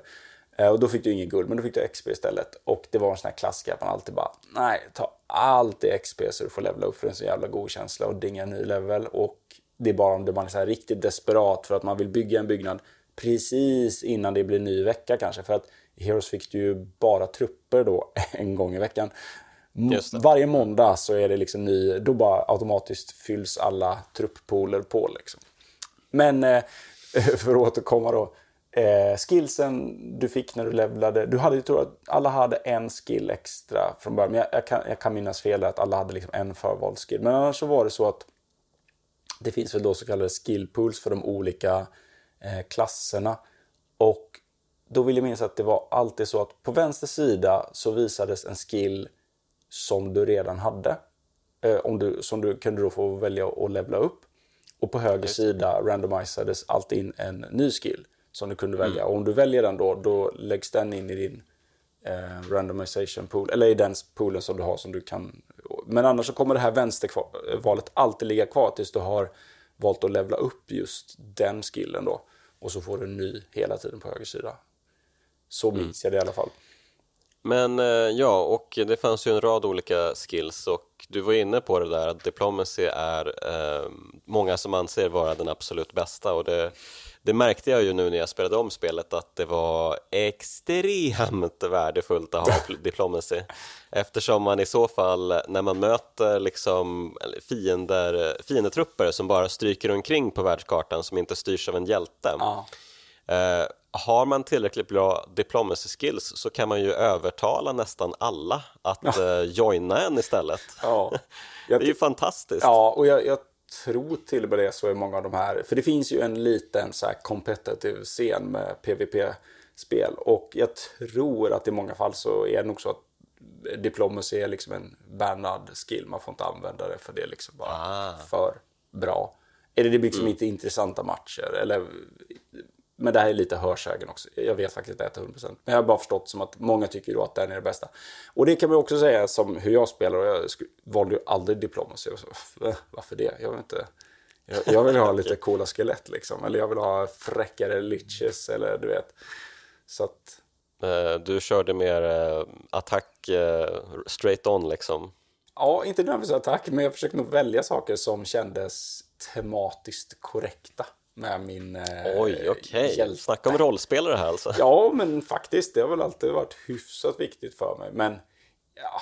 Eh, och då fick du ingen guld, men då fick du XP istället. Och det var en sån här klassiker att man alltid bara, nej, ta allt i XP så du får levela upp för en så jävla god känsla och dinga en ny level. Och det är bara om man är så riktigt desperat för att man vill bygga en byggnad precis innan det blir ny vecka kanske. För att i Heroes fick du ju bara trupper då en gång i veckan. Varje måndag så är det liksom ny, då bara automatiskt fylls alla trupppooler på liksom. Men eh, för att återkomma då. Eh, skillsen du fick när du levlade, du hade ju tror att alla hade en skill extra från början. Men jag, jag, kan, jag kan minnas fel att alla hade liksom en förvald skill. Men annars så var det så att det finns väl då så kallade skill pools för de olika Eh, klasserna. Och då vill jag minnas att det var alltid så att på vänster sida så visades en skill som du redan hade. Eh, om du, som du kunde då få välja att levla upp. Och på höger sida randomisades alltid in en ny skill som du kunde välja. Och om du väljer den då, då läggs den in i din eh, randomization pool, eller i den poolen som du har som du kan. Men annars så kommer det här vänstervalet alltid ligga kvar tills du har valt att levla upp just den skillen då. Och så får du en ny hela tiden på höger sida. Så minns jag det i alla fall. Men eh, ja, och det fanns ju en rad olika skills och du var inne på det där att diplomacy är eh, många som anser vara den absolut bästa och det, det märkte jag ju nu när jag spelade om spelet att det var extremt värdefullt att ha diplomacy eftersom man i så fall när man möter liksom fiender, fiendetrupper som bara stryker omkring på världskartan som inte styrs av en hjälte Ja. Eh, har man tillräckligt bra diplomacy skills så kan man ju övertala nästan alla att eh, joina en istället. Ja. Det är ju fantastiskt. Ja, och jag, jag tror till med det så är många av de här. För det finns ju en liten så här competitive scen med PVP-spel. Och jag tror att i många fall så är det nog så att diplomacy är liksom en bannad skill. Man får inte använda det för det är liksom bara Ah. för bra. Eller det blir liksom inte intressanta matcher. Eller, men det här är lite hörsägen också. Jag vet faktiskt inte 100%. Men jag har bara förstått som att många tycker då att den är det bästa. Och det kan man också säga som hur jag spelar. Och jag valde ju aldrig diplomacy. Och så, "Äh, varför det? Jag vill inte... Jag, jag vill ha lite coola skelett liksom. Eller jag vill ha fräckare liches eller du vet. Så att... Eh, Du körde mer eh, attack eh, straight on liksom. Ja, inte nödvändigtvis attack, men jag försökte nog välja saker som kändes tematiskt korrekta med min eh, Oj, okej. hjälte. Snacka om rollspelare här alltså. Ja, men faktiskt, det har väl alltid varit hyfsat viktigt för mig. Men ja,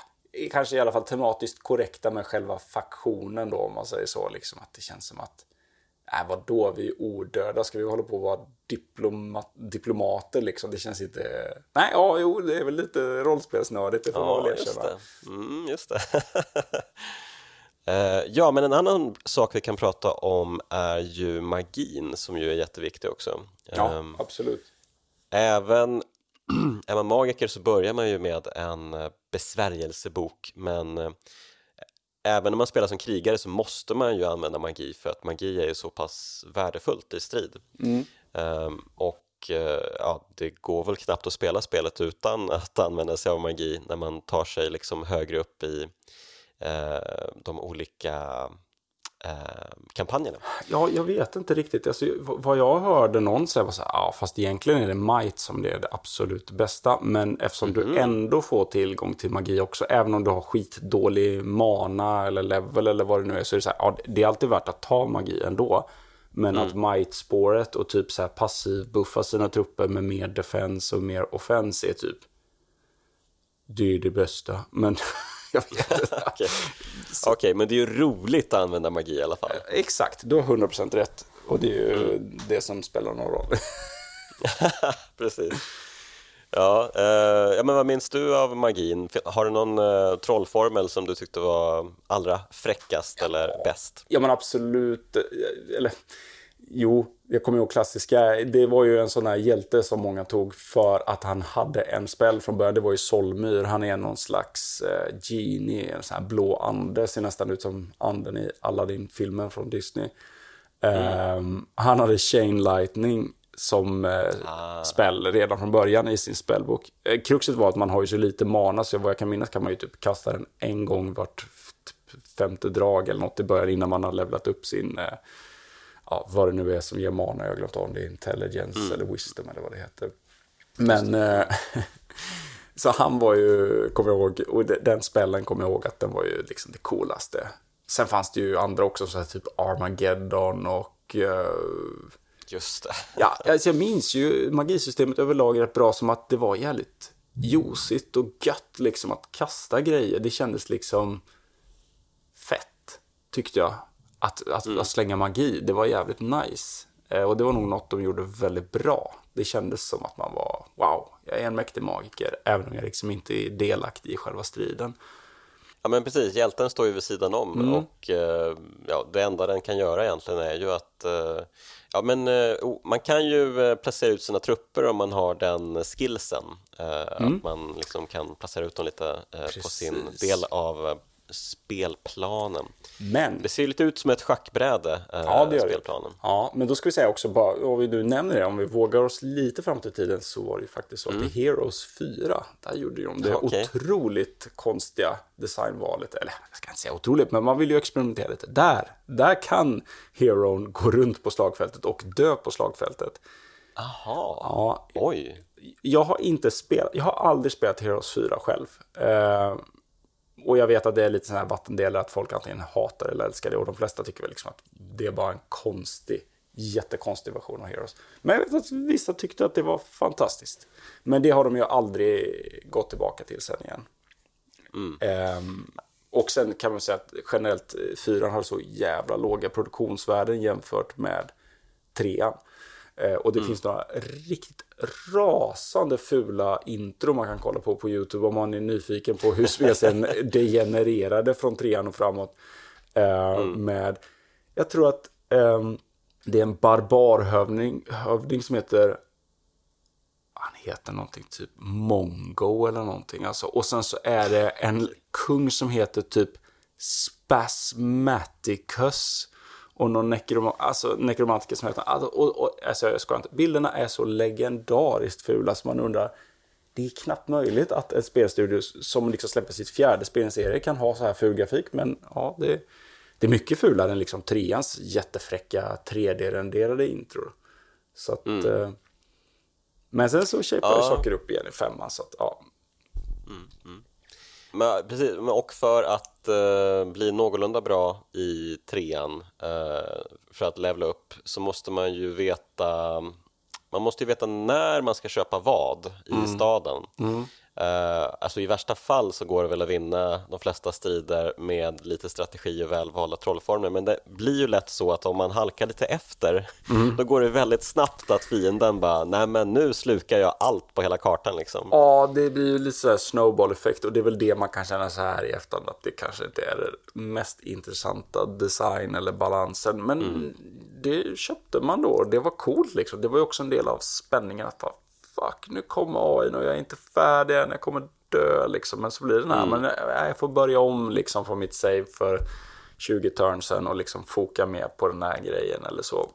kanske i alla fall tematiskt korrekta med själva faktionen då, om man säger så. Liksom att det känns som att, äh, vadå, vi är odöda, ska vi hålla på att vara diploma, diplomater liksom? Det känns inte... Nej, ja, jo, det är väl lite rollspelsnördigt, det får man väl just erkänna. det. Mm, just det. Eh, ja, men en annan sak vi kan prata om är ju magin som ju är jätteviktig också. Ja, Ehm, absolut. Även är man magiker så börjar man ju med en eh, besvärjelsebok men eh, även när man spelar som krigare så måste man ju använda magi för att magi är ju så pass värdefullt i strid. Ehm, och eh, ja, det går väl knappt att spela spelet utan att använda sig av magi när man tar sig liksom högre upp i de olika eh, kampanjerna. Ja, jag vet inte riktigt. Alltså, vad jag hörde någon säga var så här, ja, fast egentligen är det might som det är det absolut bästa. Men eftersom du ändå får tillgång till magi också, även om du har skitdålig mana eller level eller vad det nu är, så är det så här, ja, det är alltid värt att ta magi ändå. Men att might-spåret och typ så här passiv buffa sina trupper med mer defense och mer offense är typ, det är det bästa. Men jag vet inte. Okej, Okej, men det är ju roligt att använda magi i alla fall. Exakt, du har 100% rätt. Och det är ju det som spelar någon roll. Precis. Ja, eh, ja, men vad minns du av magin? Har du någon eh, trollformel som du tyckte var allra fräckast eller bäst? Ja men absolut. eh, Eller, jo, jag kommer ihåg klassiska. Det var ju en sån här hjälte som många tog för att han hade en spel från början. Det var ju Solmyr. Han är någon slags eh, genie, en sån här blå ande. Ser nästan ut som anden i Aladdin-filmen från Disney. Ehm, han hade Chain Lightning som eh, spel redan från början i sin spelbok. Eh, kruxet var att man har ju så lite mana så vad jag kan minnas kan man ju typ kasta den en gång vart typ femte drag eller något i början innan man har levlat upp sin, eh, ja vad det nu är som ger mana, jag har glömt om det är intelligence eller wisdom eller vad det heter. Men, eh, så han var ju, kommer jag ihåg, och de- den spellen kommer jag ihåg att den var ju liksom det coolaste. Sen fanns det ju andra också, så här typ Armageddon och eh, Just det. Ja, alltså jag minns ju magisystemet överlag rätt bra som att det var jävligt josigt och gött liksom att kasta grejer. Det kändes liksom fett, tyckte jag. Att, att, att slänga magi, det var jävligt nice. Eh, och det var nog något de gjorde väldigt bra. Det kändes som att man var, wow, jag är en mäktig magiker, även om jag liksom inte är delaktig i själva striden. Ja men precis, hjälten står ju vid sidan om och eh, ja, det enda den kan göra egentligen är ju att eh, ja men man kan ju placera ut sina trupper om man har den skillsen eh, att man liksom kan placera ut dem lite på sin del av spelplanen. Men Det ser lite ut som ett schackbräde, eh, Ja, det gör det. spelplanen. Ja, men då ska vi säga också, bara, om vi nu nämner det, om vi vågar oss lite fram till tiden så var det ju faktiskt så att i Heroes 4, där gjorde de det Mm. Okej. otroligt konstiga designvalet. Eller jag ska inte säga otroligt, men man vill ju experimentera lite. Där, där kan Heron gå runt på slagfältet och dö på slagfältet. Jaha, Ja, oj. jag har inte spelat, jag har aldrig spelat Heroes 4 själv. Eh, och jag vet att det är lite sådana här vattendelare att folk antingen hatar eller älskar det. Och de flesta tycker väl liksom att det är bara en konstig, jättekonstig version av Heroes. Men jag vet att vissa tyckte att det var fantastiskt. Men det har de ju aldrig gått tillbaka till sen igen. Ehm, och sen kan man säga att generellt eh, fyran har så jävla låga produktionsvärden jämfört med trean. Eh, och det finns några riktigt rasande fula intro man kan kolla på på YouTube om man är nyfiken på hur spelsen degenererade från trean och framåt. Eh, Med, jag tror att ehm, det är en barbarhövding hövding som heter han heter någonting typ Mongo eller någonting. Alltså, och sen så är det en kung som heter typ Spasmaticus. Och någon nekroma, alltså, nekromantiker som heter... Alltså, och, och, alltså, jag ska inte. Bilderna är så legendariskt fula så man undrar. Det är knappt möjligt att ett spelstudio som liksom släpper sitt fjärde spel i en serie kan ha så här ful grafik. Men ja, det, det är mycket fulare än liksom treans jättefräcka 3D-renderade intro. Så att... Eh, men sen så shapar Ja. saker upp igen i femman. Så att, ja. Men, precis, men och för att eh, bli någorlunda bra i trean, eh, för att levla upp, så måste man ju veta man måste ju veta när man ska köpa vad i staden. Eh, alltså i värsta fall så går det väl att vinna de flesta strider med lite strategi och välvalda trollformer men det blir ju lätt så att om man halkar lite efter då går det väldigt snabbt att fienden bara nej men nu slukar jag allt på hela kartan liksom. Ja, det blir ju lite så här snowball-effekt och det är väl det man kan känna så här i efterhand att det kanske inte är det mest intressanta design eller balansen. Men det köpte man då det var coolt liksom. Det var ju också en del av spänningen att fuck, nu kommer AI och jag är inte färdig än, jag kommer dö liksom. Men så blir det den här, men äh, jag får börja om liksom från mitt save för 20 turns sen och liksom foka mer på den här grejen eller så.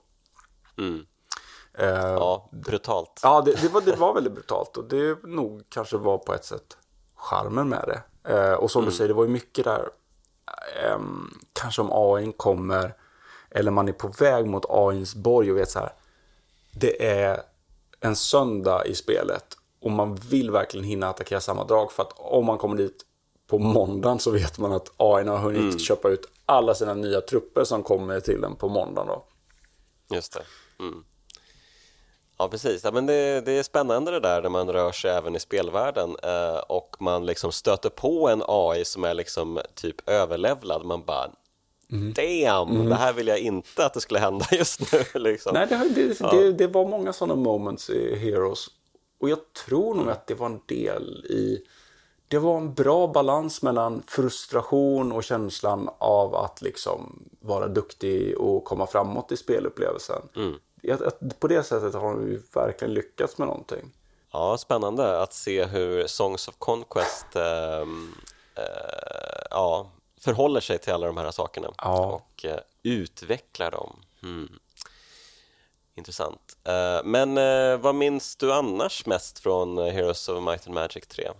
Eh, Ja, brutalt. Ja, det, det, var, det var väldigt brutalt och det nog kanske var på ett sätt charmen med det. Eh, och som du säger, det var ju mycket där, ehm, kanske om AI kommer, eller man är på väg mot AIns borg och vet så här, det är en söndag i spelet och man vill verkligen hinna attackera samma drag för att om man kommer dit på måndagen så vet man att AI har hunnit köpa ut alla sina nya trupper som kommer till en på måndagen då. Just det. Mm. Ja, precis. Ja, men det, det är spännande det där när man rör sig även i spelvärlden eh, och man liksom stöter på en AI som är liksom typ överlevlad. Man bara Damn, det här vill jag inte att det skulle hända just nu. Liksom. Nej, det, det, det, det var många sådana moments i Heroes. Och jag tror nog att det var en del i... Det var en bra balans mellan frustration och känslan av att liksom vara duktig och komma framåt i spelupplevelsen. Jag, att på det sättet har de verkligen lyckats med någonting. Ja, spännande att se hur Songs of Conquest ehm, eh, ja, förhåller sig till alla de här sakerna Ja. och eh, utvecklar dem. Hmm. Intressant. Eh, men eh, vad minns du annars mest från Heroes of Might and Magic 3?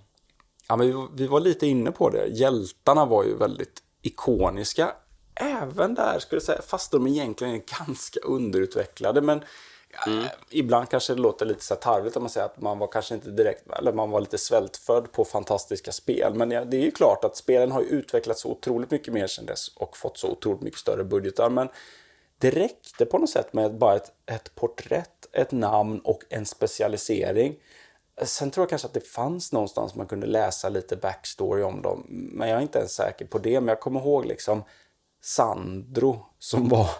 Ja, men vi, vi var lite inne på det. Hjältarna var ju väldigt ikoniska. Även där, skulle jag säga, fast de egentligen är ganska underutvecklade. Men Mm. Eh, ibland kanske det låter lite så tarvligt om man säger att man var kanske inte direkt, eller man var lite svältfödd på fantastiska spel. Men ja, det är ju klart att spelen har utvecklats så otroligt mycket mer sedan dess och fått så otroligt mycket större budgetar. Men det räckte på något sätt med bara ett, ett porträtt, ett namn och en specialisering. Sen tror jag kanske att det fanns någonstans man kunde läsa lite backstory om dem. Men jag är inte ens säker på det. Men jag kommer ihåg liksom Sandro som var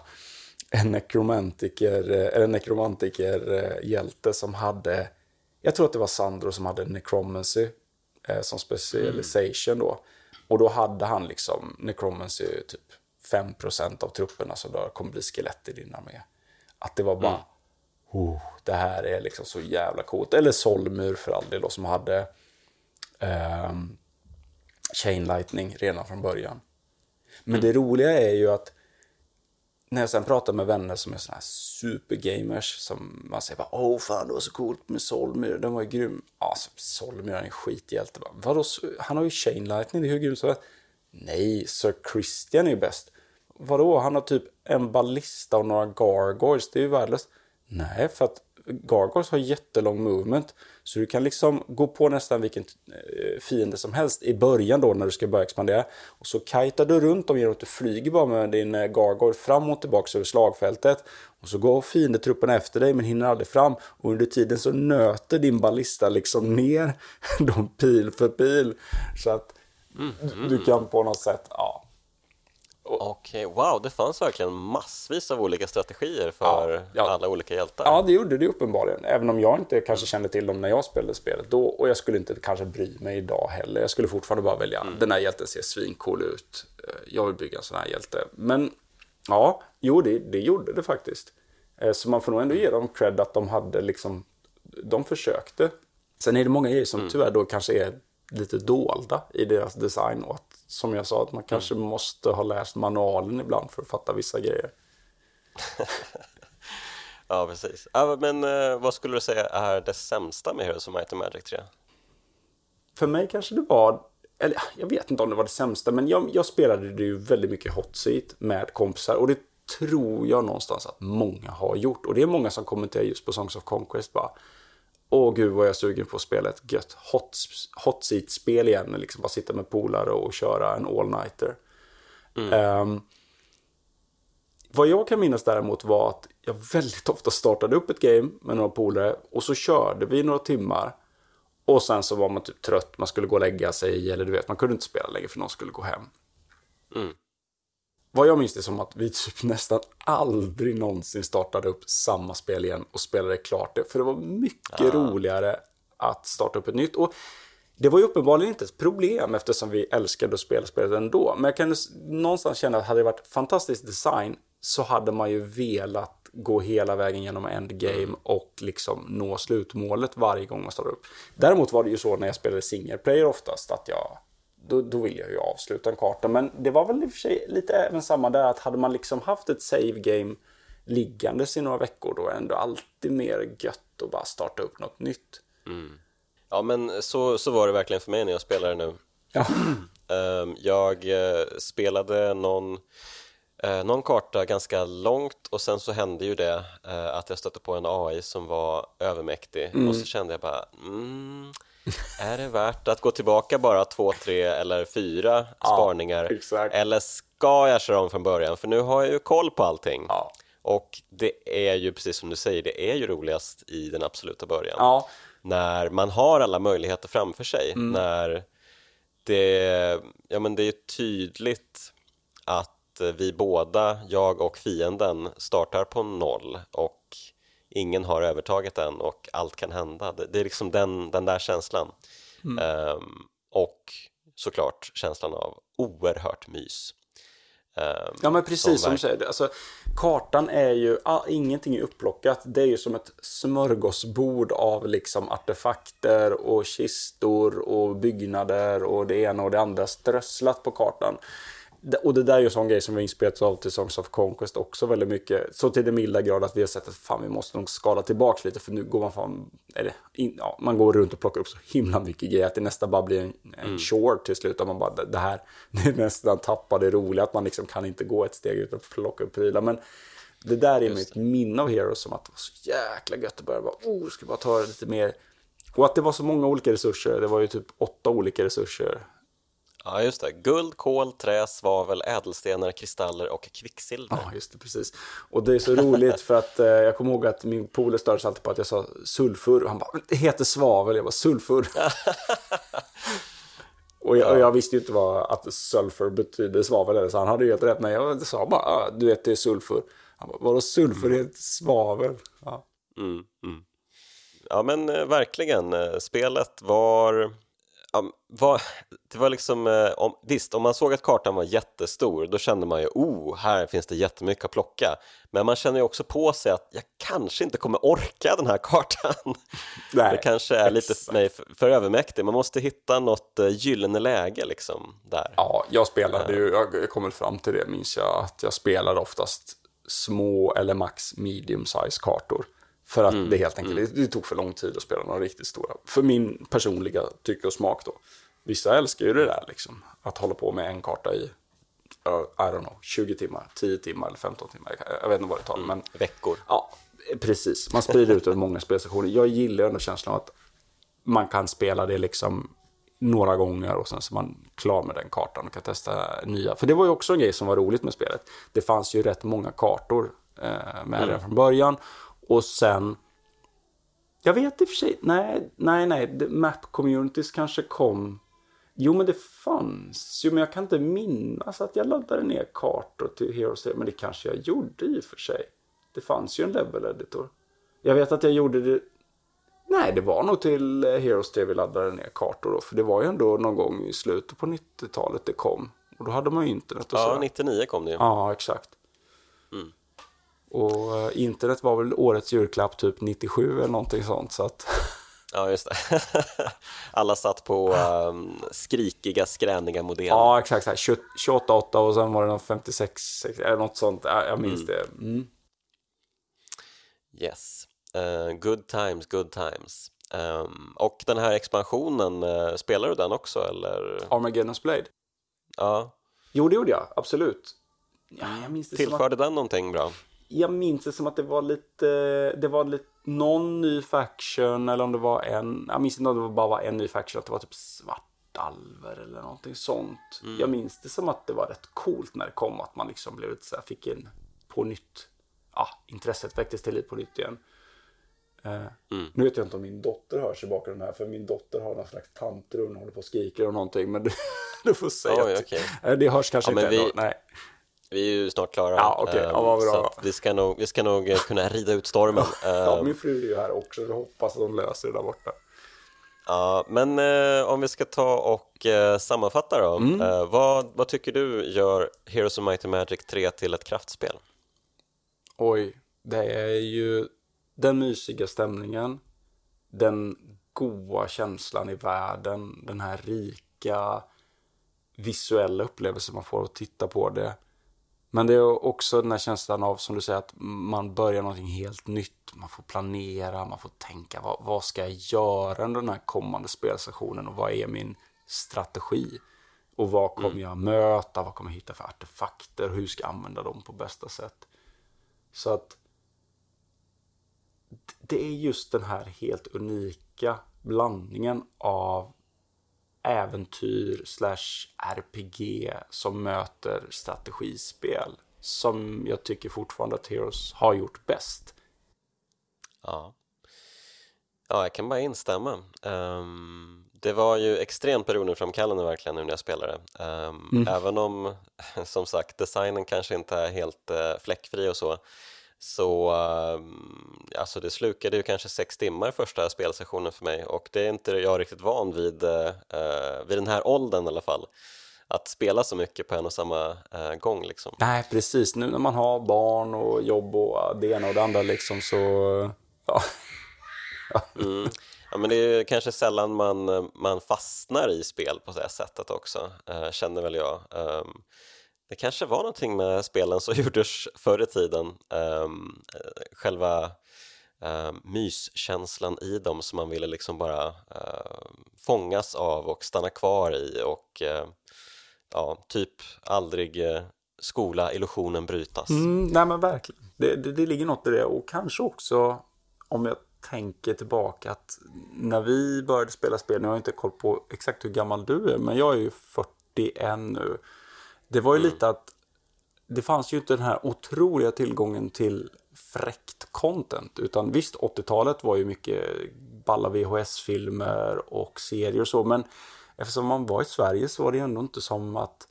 en nekromantiker, eh, eller en nekromantiker-hjälte som hade, jag tror att det var Sandro som hade necromancy eh, som specialisation då. Och då hade han liksom necromancy typ 5% av trupperna som då kommer bli skelett i din armé. Att det var bara, oh, det här är liksom så jävla coolt. Eller Solmur för all del då som hade ehm, Chain Lightning redan från början. Men det roliga är ju att när jag sen pratar med vänner som är såna här supergamers som man säger bara åh fan det var så coolt med Solmyr, den var ju grym. Ja, alltså, Solmyr är en skithjälte. Bara, Vadå, han har ju Chain Lightning, det är hur grymt som helst. Nej, Sir Christian är ju bäst. Vadå, han har typ en ballista och några gargoyles, det är ju värdelöst. Nej, för att gargoyles har jättelång movement. Så du kan liksom gå på nästan vilken eh, fiende som helst i början då när du ska börja expandera. Och så kajtar du runt dem genom att du flyger bara med din eh, gargoyle fram och tillbaka över slagfältet. Och så går fiendetruppen efter dig men hinner aldrig fram. Och under tiden så nöter din ballista liksom ner dem pil för pil. Så att mm. du kan på något sätt, ja, Okej, okay, wow, det fanns verkligen massvis av olika strategier för ja, ja. alla olika hjältar. Ja, det gjorde det uppenbarligen. Även om jag inte kanske kände till dem när jag spelade spelet då. Och jag skulle inte kanske bry mig idag heller. Jag skulle fortfarande bara välja, mm. den här hjälten ser svincool ut. Eh, jag vill bygga en sån här hjälte. Men ja, jo, det, det gjorde det faktiskt. Eh, så man får nog ändå ge dem cred att de hade liksom, de försökte. Sen är det många grejer som mm. tyvärr då kanske är lite dolda i deras design och att, som jag sa, att man kanske mm. måste ha läst manualen ibland för att fatta vissa grejer. ja, precis. Men eh, vad skulle du säga är det sämsta med Heroes of Might and Magic 3? För mig kanske det var, eller jag vet inte om det var det sämsta, men jag, jag spelade det ju väldigt mycket hot seat med kompisar och det tror jag någonstans att många har gjort. Och det är många som kommenterar just på Songs of Conquest bara Åh gud vad jag är sugen på att spela ett gött hot, hot seat-spel igen. Liksom bara sitta med polare och köra en all-nighter. Mm. Um, vad jag kan minnas däremot var att jag väldigt ofta startade upp ett game med några polare och så körde vi några timmar. Och sen så var man typ trött, man skulle gå och lägga sig eller du vet, man kunde inte spela längre för någon skulle gå hem. Mm. Vad jag minns det som att vi typ nästan aldrig någonsin startade upp samma spel igen och spelade klart det. För det var mycket ah. roligare att starta upp ett nytt. Och det var ju uppenbarligen inte ett problem eftersom vi älskade att spela spelet ändå. Men jag kan någonstans känna att hade det varit fantastisk design så hade man ju velat gå hela vägen genom endgame mm. och liksom nå slutmålet varje gång man startar upp. Däremot var det ju så när jag spelade single player oftast att jag då, då vill jag ju avsluta en karta. Men det var väl i och för sig lite även samma där att hade man liksom haft ett save game liggandes i några veckor då är det ändå alltid mer gött att bara starta upp något nytt. Mm. Ja men så, så var det verkligen för mig när jag spelade nu. Ja. Ehm, jag eh, spelade någon, eh, någon karta ganska långt och sen så hände ju det eh, att jag stötte på en AI som var övermäktig mm. och så kände jag bara mm, är det värt att gå tillbaka bara två, tre eller fyra ja, sparningar? Exakt. Eller ska jag köra om från början? För nu har jag ju koll på allting. Ja. Och det är ju precis som du säger, det är ju roligast i den absoluta början. Ja. När man har alla möjligheter framför sig. Mm. När det, ja, men det är tydligt att vi båda, jag och fienden, startar på noll och ingen har övertaget än och allt kan hända. Det, det är liksom den, den där känslan. Mm. Um, och såklart känslan av oerhört mys. Um, ja men precis som, du säger, alltså, kartan är ju, all, ingenting är upplockat. Det är ju som ett smörgåsbord av liksom artefakter och kistor och byggnader och det ena och det andra strösslat på kartan och det där är ju en sån grej som vi inspirerats av till Songs of Conquest också väldigt mycket. Så till den milda grad att vi har sett att fan vi måste nog skala tillbaka lite för nu går man fan, eller, in, ja, man går runt och plockar upp så himla mycket grejer att det nästan bara blir en, en mm. short till slut. Och man bara, det här, det är nästan tappar det roliga att man liksom kan inte gå ett steg utan att plocka upp prylar. Men det där är mitt minne av Heroes som att det var så jäkla gött att börja bara, oh, ska bara ta lite mer. Och att det var så många olika resurser, det var ju typ åtta olika resurser. Ja, just det. Guld, kol, trä, svavel, ädelstenar, kristaller och kvicksilver. Ja, just det, precis. Och det är så roligt för att eh, jag kommer ihåg att min polare störde sig alltid på att jag sa sulfur och han bara, det heter svavel. Jag bara, sulfur. och, jag, och, jag, visste ju inte vad att sulfur betyder svavel eller så han hade ju helt rätt. Men jag sa bara, ah, du vet det är sulfur. Han bara, vadå sulfur mm. heter svavel? Ja. Mm, mm. ja men eh, verkligen, eh, spelet var Ja, var, det var liksom, eh, om, visst, om man såg att kartan var jättestor då kände man ju oh, här finns det jättemycket att plocka. Men man känner ju också på sig att jag kanske inte kommer orka den här kartan. Nej, det kanske är lite för mig för, för övermäktig. Man måste hitta något uh, gyllene läge liksom där. Ja, jag spelade ju, jag kommer fram till det minns jag, att jag spelade oftast små eller max medium size kartor. För att mm. det helt enkelt, mm. det, det, tog för lång tid att spela några riktigt stora. För min personliga tycke och smak då. Vissa älskar ju det där liksom. Att hålla på med en karta i, uh, I don't know, 20 timmar, 10 timmar eller 15 timmar. Jag vet inte vad det tar. Mm. Men, Veckor. Ja, precis. Man sprider ut över många spelstationer. Jag gillar ändå känslan av att man kan spela det liksom några gånger och sen så är man klar med den kartan och kan testa nya. För det var ju också en grej som var roligt med spelet. Det fanns ju rätt många kartor eh, med mm. det från början. Och sen... Jag vet i och för sig, nej, nej, nej, Map Communities kanske kom... Jo, men det fanns ju, men jag kan inte minnas att jag laddade ner kartor till Heroes men det kanske jag gjorde i och för sig. Det fanns ju en level editor. Jag vet att jag gjorde det Nej, det var nog till Heroes TV laddade ner kartor då. För det var ju ändå någon gång i slutet på 90-talet det kom. Och då hade man ju internet och så. Ja, 99 kom det ju. Ja, exakt. Mm. Och eh, internet var väl årets julklapp typ 97 eller någonting sånt. Så att... Ja, just det. Alla satt på um, skrikiga, skräniga modem. Ja, exakt. 28.8 och sen var det någon 56, eller något sånt. Jag minns mm. det. Mm. Yes. Uh, good times, good times. Um, och den här expansionen, uh, spelar du den också eller? Armageddon's Blade? Ja. Jo, det gjorde jag, absolut. Ja, jag minns det Tillförde att... den någonting bra? Jag minns det som att det var lite, det var lite, någon ny faction eller om det var en, jag minns inte om det bara var en ny faction, att det var typ svartalver eller någonting sånt. Mm. Jag minns det som att det var rätt coolt när det kom, att man liksom blev lite så här, fick en på nytt, ja, intresset väcktes till liv på nytt igen. Eh, mm. Nu vet jag inte om min dotter hörs i bakgrunden här, för min dotter har någon slags tantrum och håller på och skriker och någonting. Men du, du får säga Oj, att okay. det hörs kanske ja, inte vi, ändå. Nej. Vi är ju snart klara. Ja, okay. ja, vad bra. Så vi, ska nog, vi ska nog eh, kunna rida ut stormen. ja, min fru är ju här också. Jag hoppas att hon löser det där borta. Ja, men eh, om vi ska ta och eh, sammanfatta då. Mm. Eh, vad, vad tycker du gör Heroes of Might and Magic 3 till ett kraftspel? Oj, det är ju den mysiga stämningen, den goa känslan i världen, den här rika visuella upplevelsen man får att titta på det. Men det är också den här känslan av, som du säger, att man börjar någonting helt nytt. Man får planera, man får tänka, vad, vad ska jag göra under den här kommande spelsessionen och vad är min strategi? Och vad kommer mm. jag möta? Vad kommer jag hitta för artefakter? Hur ska jag använda dem på bästa sätt? Så att det är just den här helt unika blandningen av äventyr slash RPG som möter strategispel som jag tycker fortfarande att Heroes har gjort bäst. Ja, ja jag kan bara instämma. Um, det var ju extremt beroendeframkallande verkligen nu när jag spelade. Um, mm. Även om, som sagt, designen kanske inte är helt uh, fläckfri och så så ehm, alltså det slukade ju kanske sex timmar första spelsessionen för mig och det är inte jag riktigt van vid uh, vid den här åldern i alla fall att spela så mycket på en och samma gång liksom. Nej precis, nu när man har barn och jobb och det ena och det andra liksom så ja. mm. Ja, men det är kanske sällan man, man fastnar i spel på det sättet också, känner väl jag. Det kanske var någonting med spelen som gjordes förr i tiden. Um, själva um, myskänslan i dem som man ville liksom bara uh, fångas av och stanna kvar i och uh, ja, typ aldrig uh, skola illusionen brytas. Mm, nej men verkligen, det, det, det ligger något i det och kanske också om jag tänker tillbaka att när vi började spela spel, nu har jag inte koll på exakt hur gammal du är, men jag är ju 41 nu. Det var ju mm. lite att det fanns ju inte den här otroliga tillgången till fräckt content. Utan visst, 80-talet var ju mycket balla VHS-filmer och serier och så. Men eftersom man var i Sverige så var det ändå inte som att...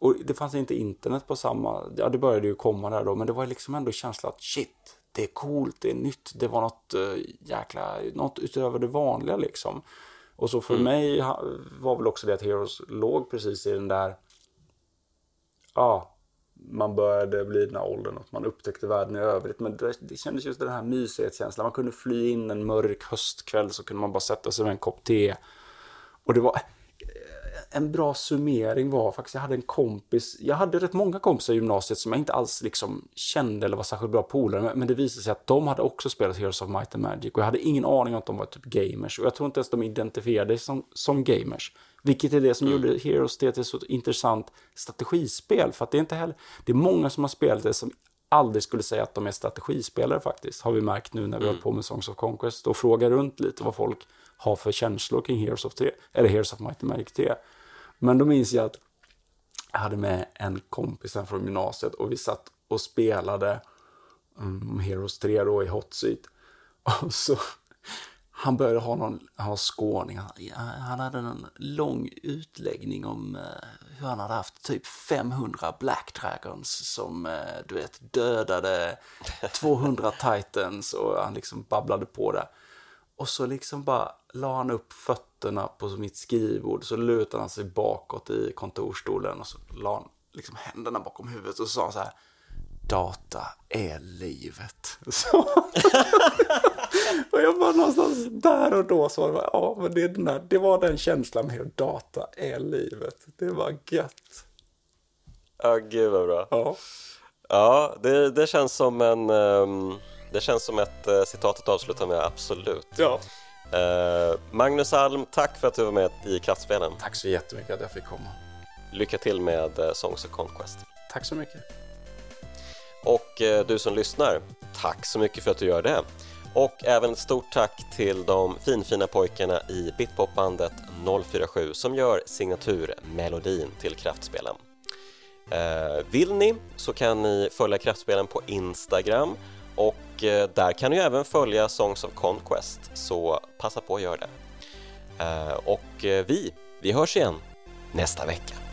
Och det fanns inte internet på samma... Ja, det började ju komma där då. Men det var liksom ändå känslan att shit, det är coolt, det är nytt. Det var något uh, jäkla... Något utöver det vanliga liksom. Och så för mm. mig var väl också det att Heroes låg precis i den där, ja, man började bli den här åldern och man upptäckte världen i övrigt. Men det, det kändes just den här mysighetskänslan. Man kunde fly in en mörk höstkväll så kunde man bara sätta sig med en kopp te. Och det var eh, en bra summering var faktiskt, jag hade en kompis, jag hade rätt många kompisar i gymnasiet som jag inte alls liksom kände eller var särskilt bra polare med, men det visade sig att de hade också spelat Heroes of Might and Magic och jag hade ingen aning om att de var typ gamers och jag tror inte ens de identifierade sig som, som gamers. Vilket är det som mm. gjorde Heroes till ett så intressant strategispel, för att det är inte heller, det är många som har spelat det som aldrig skulle säga att de är strategispelare faktiskt, har vi märkt nu när vi mm. har på med Songs of Conquest och frågar runt lite vad folk har för känslor kring Heroes of 3, eller Heroes of Might and Magic 3. Men då minns jag att jag hade med en kompis från gymnasiet och vi satt och spelade um, Heroes 3 då i Hot Seat. Och så han började ha någon, ha skåning, han, han hade en lång utläggning om uh, hur han hade haft typ 500 Black Dragons som uh, du vet dödade 200 Titans och han liksom babblade på det. Och så liksom bara la han upp fötterna på mitt skrivbord, så lutade han sig bakåt i kontorstolen och så la han liksom händerna bakom huvudet och sa så här Data är livet. Så. och jag var någonstans där och då så var ja, men det, den där, det var den känslan med att data är livet. Det var gött. Ja, gud vad bra. Ja, ja det, det känns som en um det känns som ett uh, citat att avsluta med, absolut. Ja. Uh, Magnus Alm, tack för att du var med i Kraftspelen. Tack så jättemycket att jag fick komma. Lycka till med uh, Songs of Conquest. Tack så mycket. Och eh, du som lyssnar, tack så mycket för att du gör det. Och även ett stort tack till de finfina pojkarna i Bitpopbandet 047 som gör signaturmelodin till Kraftspelen. Eh, vill ni så kan ni följa Kraftspelen på Instagram och eh, där kan ni även följa Songs of Conquest, så passa på att göra det. Och vi, vi hörs igen nästa vecka.